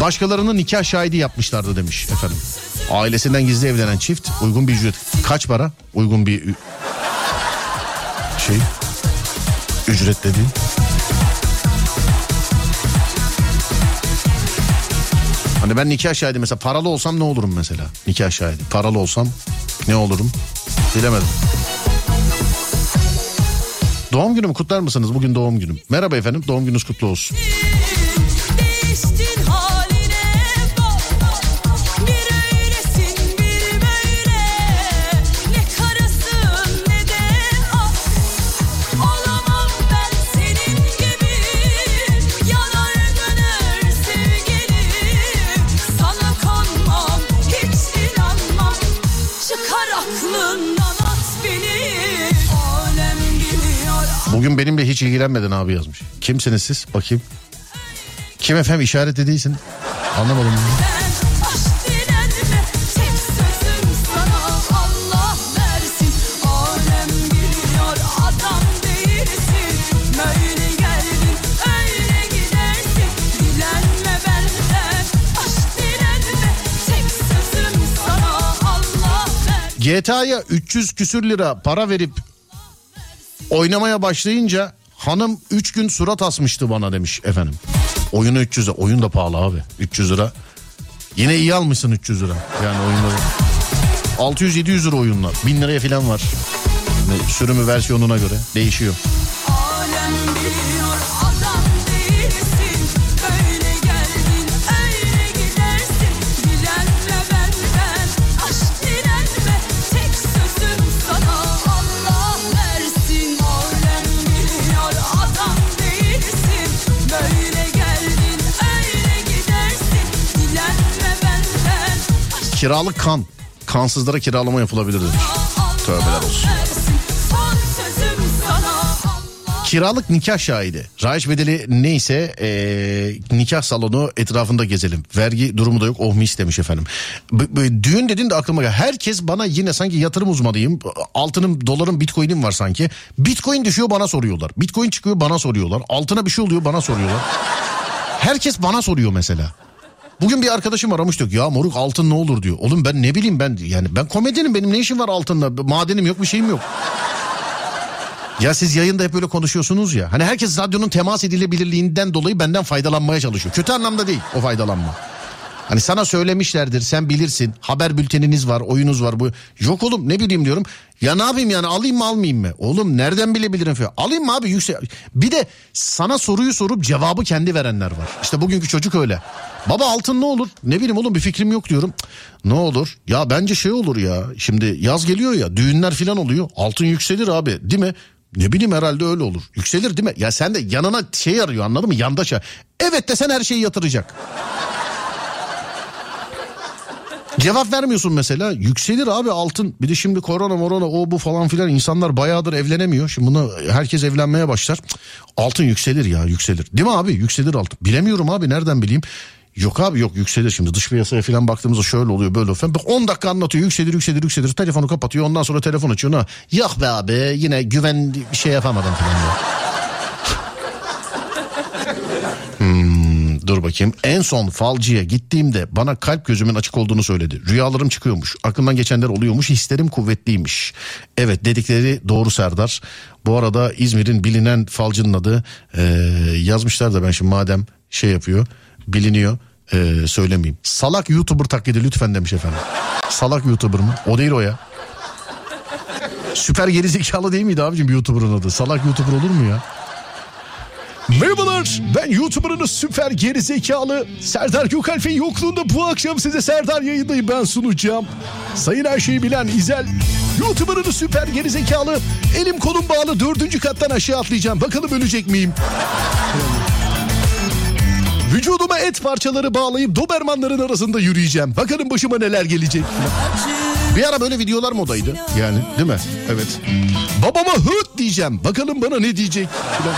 başkalarının nikah şahidi yapmışlardı demiş efendim. Ailesinden gizli evlenen çift uygun bir ücret. Kaç para? Uygun bir şey ücret dediğin. Hani ben nikah şahidi mesela paralı olsam ne olurum mesela? Nikah şahidi. Paralı olsam ne olurum? Bilemedim. Doğum günümü kutlar mısınız? Bugün doğum günüm. Merhaba efendim. Doğum gününüz kutlu olsun. Bugün benimle hiç ilgilenmedin abi yazmış. Kimsiniz siz? Bakayım. Kim efendim işaret? Anlamadım. Değilsin versin GTA'ya 300 küsür lira para verip oynamaya başlayınca hanım 3 gün surat asmıştı bana demiş efendim. Oyunu 300'e. Oyun da pahalı abi. 300 lira. Yine iyi almışsın 300 lira. Yani oyunları. 600-700 lira oyunlar. 1000 liraya falan var. Sürümü versiyonuna göre değişiyor. Kiralık kan. Kansızlara kiralama yapılabilir. Tövbeler olsun. Kiralık nikah şahidi. Rahiç bedeli neyse eee, nikah salonu etrafında gezelim. Vergi durumu da yok. Oh mis demiş efendim. B- b- düğün dedin de aklıma gel. Herkes bana yine sanki yatırım uzmanıyım. Altınım, dolarım, bitcoin'im var sanki. Bitcoin düşüyor bana soruyorlar. Bitcoin çıkıyor bana soruyorlar. Altına bir şey oluyor bana soruyorlar. Herkes bana soruyor mesela. Bugün bir arkadaşım aramış diyor ya moruk altın ne olur diyor. Oğlum ben ne bileyim ben yani ben komedyenim benim ne işim var altınla madenim yok bir şeyim yok. Ya siz yayında hep böyle konuşuyorsunuz ya. Hani herkes radyonun temas edilebilirliğinden dolayı benden faydalanmaya çalışıyor. Kötü anlamda değil o faydalanma. Hani sana söylemişlerdir sen bilirsin haber bülteniniz var oyunuz var bu. Yok oğlum ne bileyim diyorum. Ya ne yapayım yani alayım mı almayayım mı? Oğlum nereden bilebilirim falan. Alayım mı abi yüksek. Bir de sana soruyu sorup cevabı kendi verenler var. İşte bugünkü çocuk öyle. Baba altın ne olur? Ne bileyim oğlum bir fikrim yok diyorum. Ne olur? Ya bence şey olur ya. Şimdi yaz geliyor ya düğünler falan oluyor. Altın yükselir abi değil mi? Ne bileyim herhalde öyle olur. Yükselir değil mi? Ya sen de yanına şey arıyor anladın mı? Yandaşa. Evet desen her şeyi yatıracak. Cevap vermiyorsun mesela. Yükselir abi altın. Bir de şimdi korona morona o bu falan filan insanlar bayağıdır evlenemiyor. Şimdi buna herkes evlenmeye başlar. Altın yükselir ya yükselir. Değil mi abi? Yükselir altın. Bilemiyorum abi nereden bileyim. Yok abi yok yükselir şimdi dış piyasaya falan baktığımızda şöyle oluyor böyle falan. Bak 10 dakika anlatıyor yükselir yükselir yükselir telefonu kapatıyor ondan sonra telefon açıyor. Ha, yok be abi yine güven şey yapamadım falan. Hmm, dur bakayım. En son falcıya gittiğimde bana kalp gözümün açık olduğunu söyledi. Rüyalarım çıkıyormuş. Aklımdan geçenler oluyormuş. Hislerim kuvvetliymiş. Evet dedikleri doğru Serdar. Bu arada İzmir'in bilinen falcının adı e, yazmışlar da ben şimdi madem şey yapıyor biliniyor e, söylemeyeyim. Salak YouTuber taklidi lütfen demiş efendim. Salak YouTuber mı? O değil o ya. Süper gerizekalı değil miydi abicim YouTuber'ın adı? Salak YouTuber olur mu ya? Merhabalar ben YouTuber'ınız süper gerizekalı Serdar Gökalp'in yokluğunda bu akşam size Serdar yayındayım ben sunacağım. Sayın her şeyi bilen İzel YouTuber'ınız süper gerizekalı elim kolum bağlı dördüncü kattan aşağı atlayacağım bakalım ölecek miyim? Vücuduma et parçaları bağlayıp dobermanların arasında yürüyeceğim. Bakalım başıma neler gelecek. Bir ara böyle videolar modaydı. Yani değil mi? Evet. Babama hıt diyeceğim. Bakalım bana ne diyecek. Falan.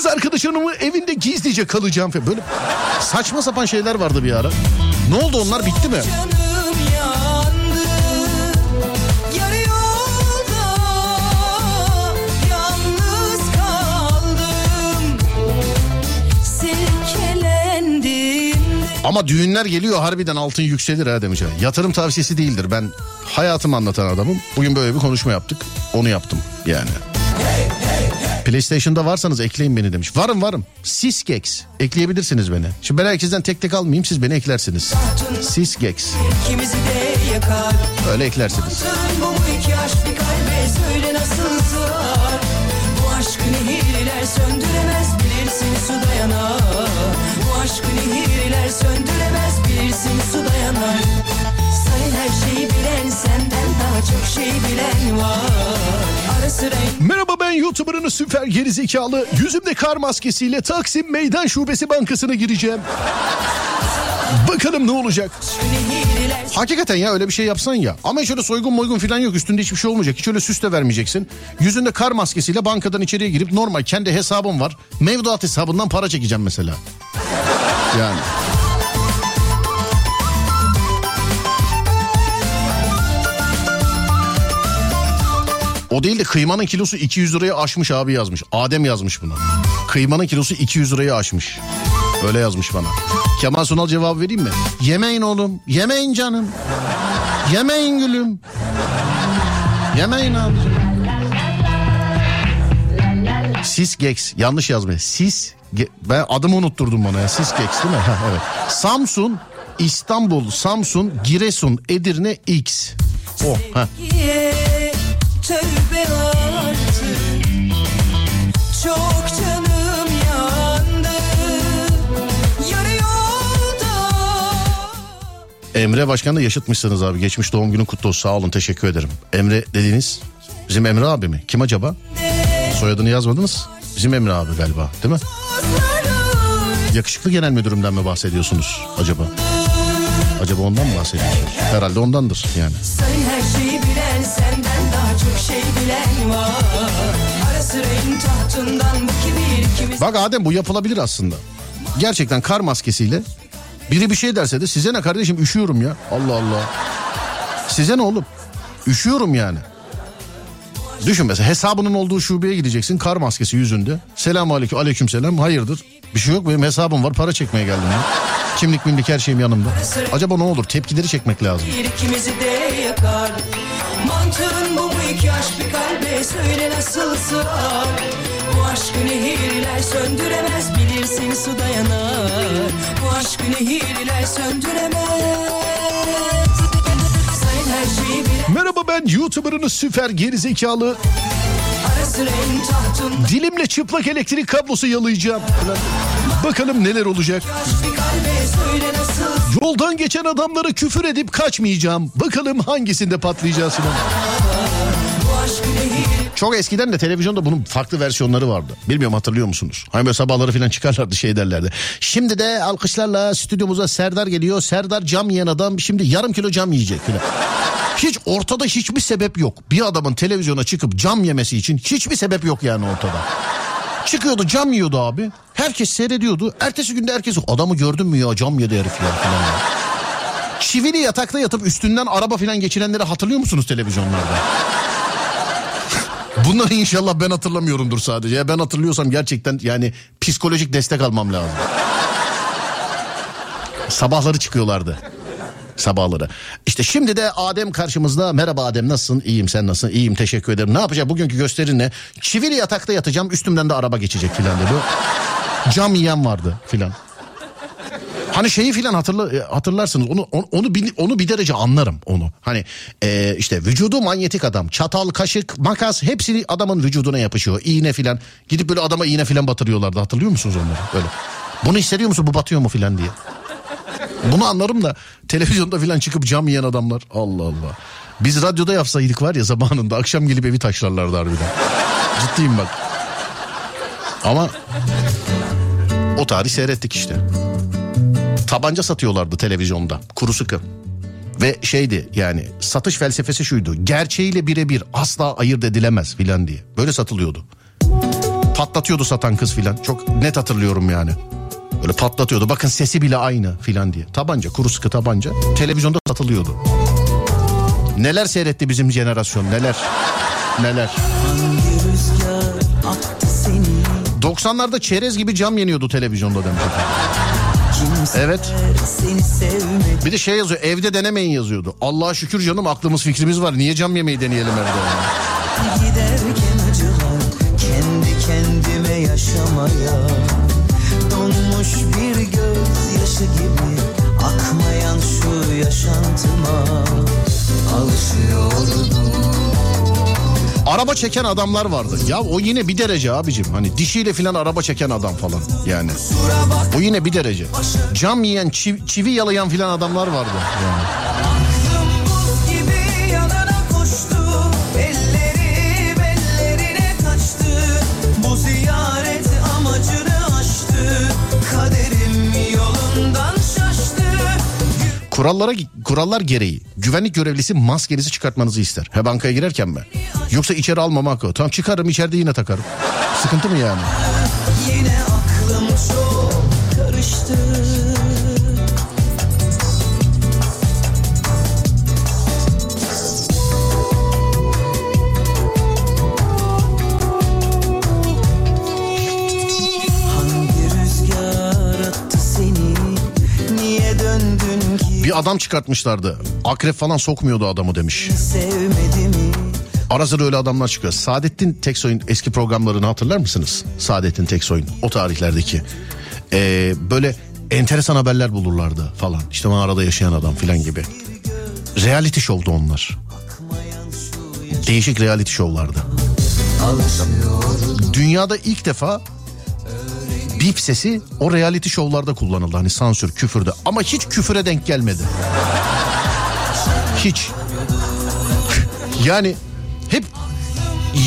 Kız arkadaşımın evinde gizlice kalacağım falan. Böyle saçma sapan şeyler vardı bir ara. Ne oldu onlar bitti mi? Ama düğünler geliyor harbiden altın yükselir ha demiş. Yatırım tavsiyesi değildir. Ben hayatımı anlatan adamım. Bugün böyle bir konuşma yaptık. Onu yaptım yani. PlayStation'da varsanız ekleyin beni demiş. Varım varım. Sisgex. Ekleyebilirsiniz beni. Şimdi ben herkesten tek tek almayayım siz beni eklersiniz. Sisgex. Öyle eklersiniz. Aşkı nehirler söndüremez bilirsin su dayanar Bu aşkı nehirler söndüremez bilirsin su dayanar Şey Merhaba ben YouTuber'ınız süper gerizekalı. Yüzümde kar maskesiyle Taksim Meydan Şubesi Bankası'na gireceğim. Bakalım ne olacak. Hakikaten ya öyle bir şey yapsan ya. Ama hiç öyle soygun moygun falan yok. Üstünde hiçbir şey olmayacak. Hiç öyle süs de vermeyeceksin. Yüzünde kar maskesiyle bankadan içeriye girip normal kendi hesabım var. Mevduat hesabından para çekeceğim mesela. Yani. O değil de kıymanın kilosu 200 liraya aşmış abi yazmış. Adem yazmış buna. Kıymanın kilosu 200 liraya aşmış. Öyle yazmış bana. Kemal Sunal cevabı vereyim mi? Yemeyin oğlum. Yemeyin canım. Yemeyin gülüm. Yemeyin abicim. Sisgex yanlış yazmış. Sis ben adımı unutturdum bana ya. Sisgex değil mi? Evet. Samsun, İstanbul, Samsun, Giresun, Edirne, X. O. Ye, tövbe artık Çok canım yandı Yarı yolda Emre Başkan'la yaşıtmışsınız abi. Geçmiş doğum günün kutlu olsun. Sağ olun teşekkür ederim. Emre dediğiniz bizim Emre abi mi? Kim acaba? Soyadını yazmadınız. Bizim Emre abi galiba değil mi? Yakışıklı genel müdürümden mi bahsediyorsunuz acaba? Acaba ondan mı bahsediyorsun? Herhalde ondandır yani. Sayın her şeyi Bak Adem bu yapılabilir aslında. Gerçekten kar maskesiyle biri bir şey derse de size ne kardeşim üşüyorum ya. Allah Allah. Size ne oğlum? Üşüyorum yani. Düşün mesela hesabının olduğu şubeye gideceksin kar maskesi yüzünde. Selam aleyküm aleyküm selam hayırdır? Bir şey yok benim hesabım var para çekmeye geldim ya. Kimlik mimlik her şeyim yanımda. Acaba ne olur tepkileri çekmek lazım. bir ikimizi de yakar Mantığın bu mu iki aşk bir kalbe söyle nasıl sığar Bu aşkı nehirler söndüremez bilirsin su dayanar Bu aşkı nehirler söndüremez Sayın her şeyi bilen Merhaba ben YouTuber'ınız süper gerizekalı. Dilimle çıplak elektrik kablosu yalayacağım. Bakalım neler olacak. Yoldan geçen adamlara küfür edip kaçmayacağım. Bakalım hangisinde patlayacağız nehir Çok eskiden de televizyonda bunun farklı versiyonları vardı. Bilmiyorum hatırlıyor musunuz? Hani böyle sabahları falan çıkarlardı şey derlerdi. Şimdi de alkışlarla stüdyomuza Serdar geliyor. Serdar cam yiyen adam şimdi yarım kilo cam yiyecek filan. Hiç ortada hiçbir sebep yok. Bir adamın televizyona çıkıp cam yemesi için hiçbir sebep yok yani ortada. Çıkıyordu cam yiyordu abi. Herkes seyrediyordu. Ertesi günde herkes adamı gördün mü ya cam yedi herif ya falan. ya. Çivili yatakta yatıp üstünden araba falan geçirenleri hatırlıyor musunuz televizyonlarda? Bunları inşallah ben hatırlamıyorumdur sadece. Ya ben hatırlıyorsam gerçekten yani psikolojik destek almam lazım. Sabahları çıkıyorlardı. Sabahları. İşte şimdi de Adem karşımızda. Merhaba Adem nasılsın? İyiyim sen nasılsın? İyiyim teşekkür ederim. Ne yapacağım bugünkü gösterin ne? Çivili yatakta yatacağım üstümden de araba geçecek filan dedi. Cam yiyen vardı filan. Hani şeyi filan hatırla, e, hatırlarsınız onu onu onu bir, onu bir derece anlarım onu. Hani e, işte vücudu manyetik adam. Çatal, kaşık, makas hepsini adamın vücuduna yapışıyor. İğne filan. Gidip böyle adama iğne filan batırıyorlardı. Hatırlıyor musunuz onları? Böyle. Bunu hissediyor musun bu batıyor mu filan diye. Bunu anlarım da televizyonda filan çıkıp cam yiyen adamlar. Allah Allah. Biz radyoda yapsaydık var ya zamanında akşam gelip evi taşlarlardı harbiden. Ciddiyim bak. Ama o tarih seyrettik işte. Tabanca satıyorlardı televizyonda kuru sıkı. Ve şeydi yani satış felsefesi şuydu. Gerçeğiyle birebir asla ayırt edilemez filan diye. Böyle satılıyordu. Patlatıyordu satan kız filan. Çok net hatırlıyorum yani. Böyle patlatıyordu. Bakın sesi bile aynı filan diye. Tabanca, kuru sıkı tabanca televizyonda satılıyordu. Neler seyretti bizim jenerasyon neler. Neler. Hangi rüzgar attı seni 90'larda çerez gibi cam yeniyordu televizyonda demiş Evet. Bir de şey yazıyor evde denemeyin yazıyordu. Allah'a şükür canım aklımız fikrimiz var. Niye cam yemeği deneyelim evde? Giderken acılar kendi kendime yaşamaya Donmuş bir gözyaşı gibi akmayan şu yaşantıma Alışıyordum Araba çeken adamlar vardı. Ya o yine bir derece abicim. Hani dişiyle filan araba çeken adam falan yani. O yine bir derece. Cam yiyen, çiv- çivi yalayan filan adamlar vardı. Yani. Kurallara kurallar gereği güvenlik görevlisi maskenizi çıkartmanızı ister. He bankaya girerken mi? Yoksa içeri almamak o. Tamam çıkarım içeride yine takarım. Sıkıntı mı yani? Adam çıkartmışlardı. Akrep falan sokmuyordu adamı demiş. Ara sıra öyle adamlar çıkıyor. Saadettin Teksoy'un eski programlarını hatırlar mısınız? Saadettin Teksoy'un o tarihlerdeki. Ee, böyle enteresan haberler bulurlardı falan. İşte mağarada yaşayan adam falan gibi. Reality show'du onlar. Değişik reality show'lardı. Dünyada ilk defa bip sesi o reality show'larda kullanıldı. Hani sansür, küfürde. Ama hiç küfüre denk gelmedi. Hiç. Yani hep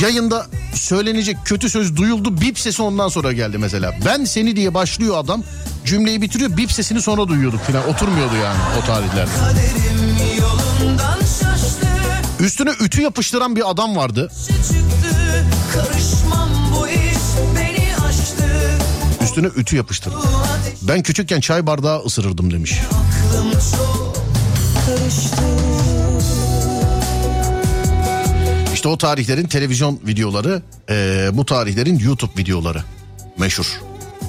yayında söylenecek kötü söz duyuldu bip sesi ondan sonra geldi mesela. Ben seni diye başlıyor adam cümleyi bitiriyor bip sesini sonra duyuyorduk falan oturmuyordu yani o tarihlerde. Üstüne ütü yapıştıran bir adam vardı. Üstüne ütü yapıştırdı. Ben küçükken çay bardağı ısırırdım demiş. İşte o tarihlerin televizyon videoları, eee, bu tarihlerin YouTube videoları meşhur.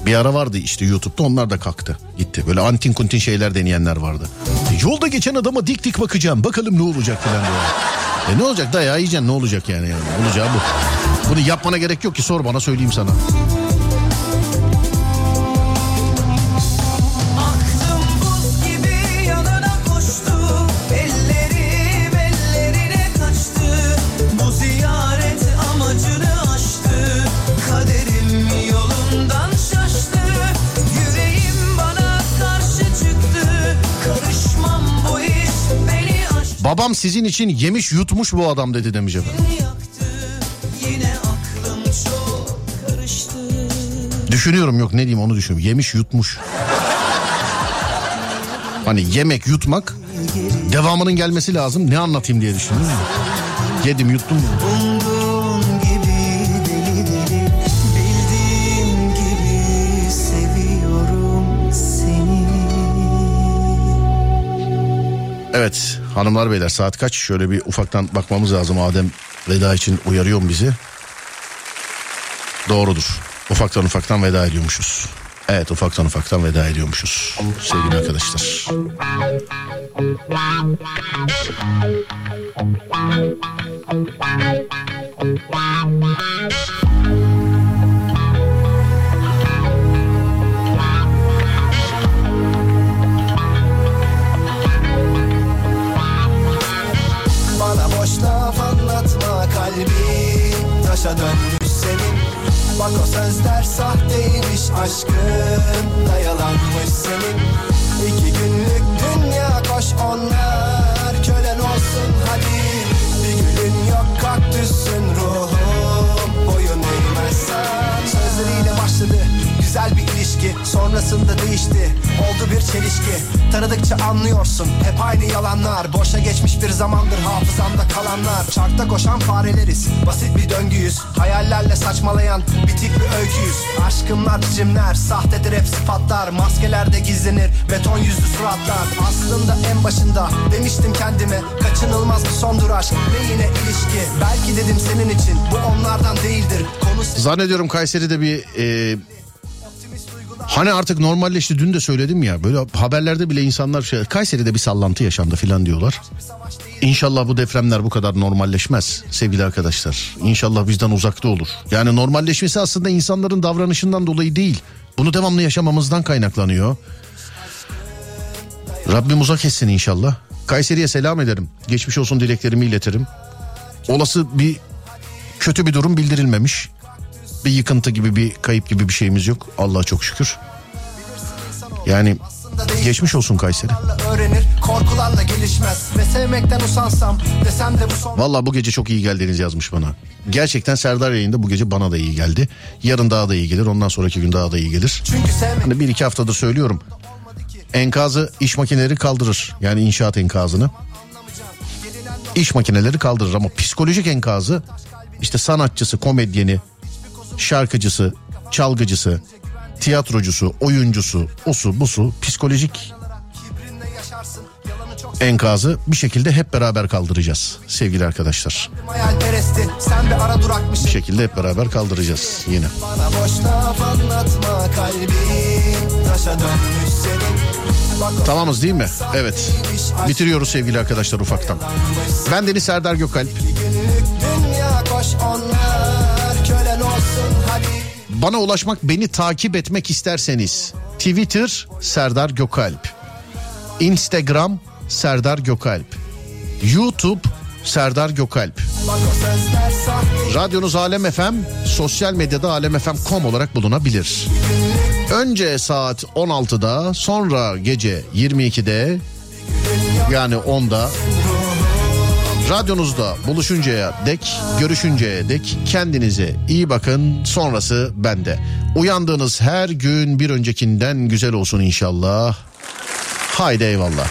Bir ara vardı işte YouTube'da onlar da kalktı gitti. Böyle antin kuntin şeyler deneyenler vardı. Yolda geçen adama dik dik bakacağım bakalım ne olacak falan diyor. E ne olacak dayağı yiyeceksin ne olacak yani, yani olacağı bu. Bunu yapmana gerek yok ki sor bana söyleyeyim sana. Babam sizin için yemiş yutmuş bu adam dedi demiş efendim. Düşünüyorum yok ne diyeyim onu düşünüyorum. Yemiş yutmuş. Hani yemek yutmak devamının gelmesi lazım. Ne anlatayım diye düşündüm. Yedim yuttum. Seni Evet hanımlar beyler saat kaç? Şöyle bir ufaktan bakmamız lazım. Adem veda için uyarıyor mu bizi? Doğrudur. Ufaktan ufaktan veda ediyormuşuz. Evet ufaktan ufaktan veda ediyormuşuz sevgili arkadaşlar. Bana kalbim Taşa dönmüş senin. Bak o sözler sahteymiş aşkın da yalanmış senin. İki günlük dünya koş onlar Kölen olsun hadi. Bir gülün yok kaktüsün ruhum Boyun eğmezsen. Sözleriyle başladı güzel bir ilişki. Sonrasında değişti oldu bir çelişki. Tanıdıkça anlıyorsun hep aynı yalanlar. Boşa geçmiş bir zamandır hafızamda kalanlar. Çarkta koşan fareleriz basit bir döngüyüz. Hayallerle saçmalayan bitik bir öyküyüz. Aşkımlar biçimler sahtedir hep sıfatlar. Maskelerde gizlenir beton yüzlü suratlar. Aslında en başında demiştim kendime Kaçınılmaz bir sondur aşk ve yine ilişki. Belki dedim senin için bu onlardan değildir. Konu Zannediyorum Kayseri'de bir e, hani artık normalleşti dün de söyledim ya böyle haberlerde bile insanlar şey, Kayseri'de bir sallantı yaşandı filan diyorlar. İnşallah bu depremler bu kadar normalleşmez sevgili arkadaşlar. İnşallah bizden uzakta olur. Yani normalleşmesi aslında insanların davranışından dolayı değil. Bunu devamlı yaşamamızdan kaynaklanıyor. Rabbim uzak etsin inşallah. Kayseri'ye selam ederim. Geçmiş olsun dileklerimi iletirim. Olası bir kötü bir durum bildirilmemiş. Bir yıkıntı gibi bir kayıp gibi bir şeyimiz yok. Allah'a çok şükür. Yani geçmiş olsun Kayseri. Valla bu gece çok iyi geldiniz yazmış bana. Gerçekten Serdar yayında bu gece bana da iyi geldi. Yarın daha da iyi gelir. Ondan sonraki gün daha da iyi gelir. Hani bir iki haftadır söylüyorum. Enkazı iş makineleri kaldırır. Yani inşaat enkazını. İş makineleri kaldırır ama psikolojik enkazı işte sanatçısı, komedyeni, şarkıcısı, çalgıcısı, tiyatrocusu, oyuncusu, osu, busu, psikolojik enkazı bir şekilde hep beraber kaldıracağız sevgili arkadaşlar. bir şekilde hep beraber kaldıracağız yine. Tamamız değil mi? Evet. Bitiriyoruz sevgili arkadaşlar ufaktan. Ben Deniz Serdar Gökalp. dünya koş onlar Bana ulaşmak, beni takip etmek isterseniz Twitter Serdar Gökalp. Instagram Serdar Gökalp. YouTube Serdar Gökalp. Radyonuz Alem FM, sosyal medyada alemfm.com olarak bulunabilir. Önce saat 16'da, sonra gece 22'de yani 10'da Radyonuzda buluşuncaya dek, görüşünceye dek kendinize iyi bakın. Sonrası bende. Uyandığınız her gün bir öncekinden güzel olsun inşallah. Haydi eyvallah.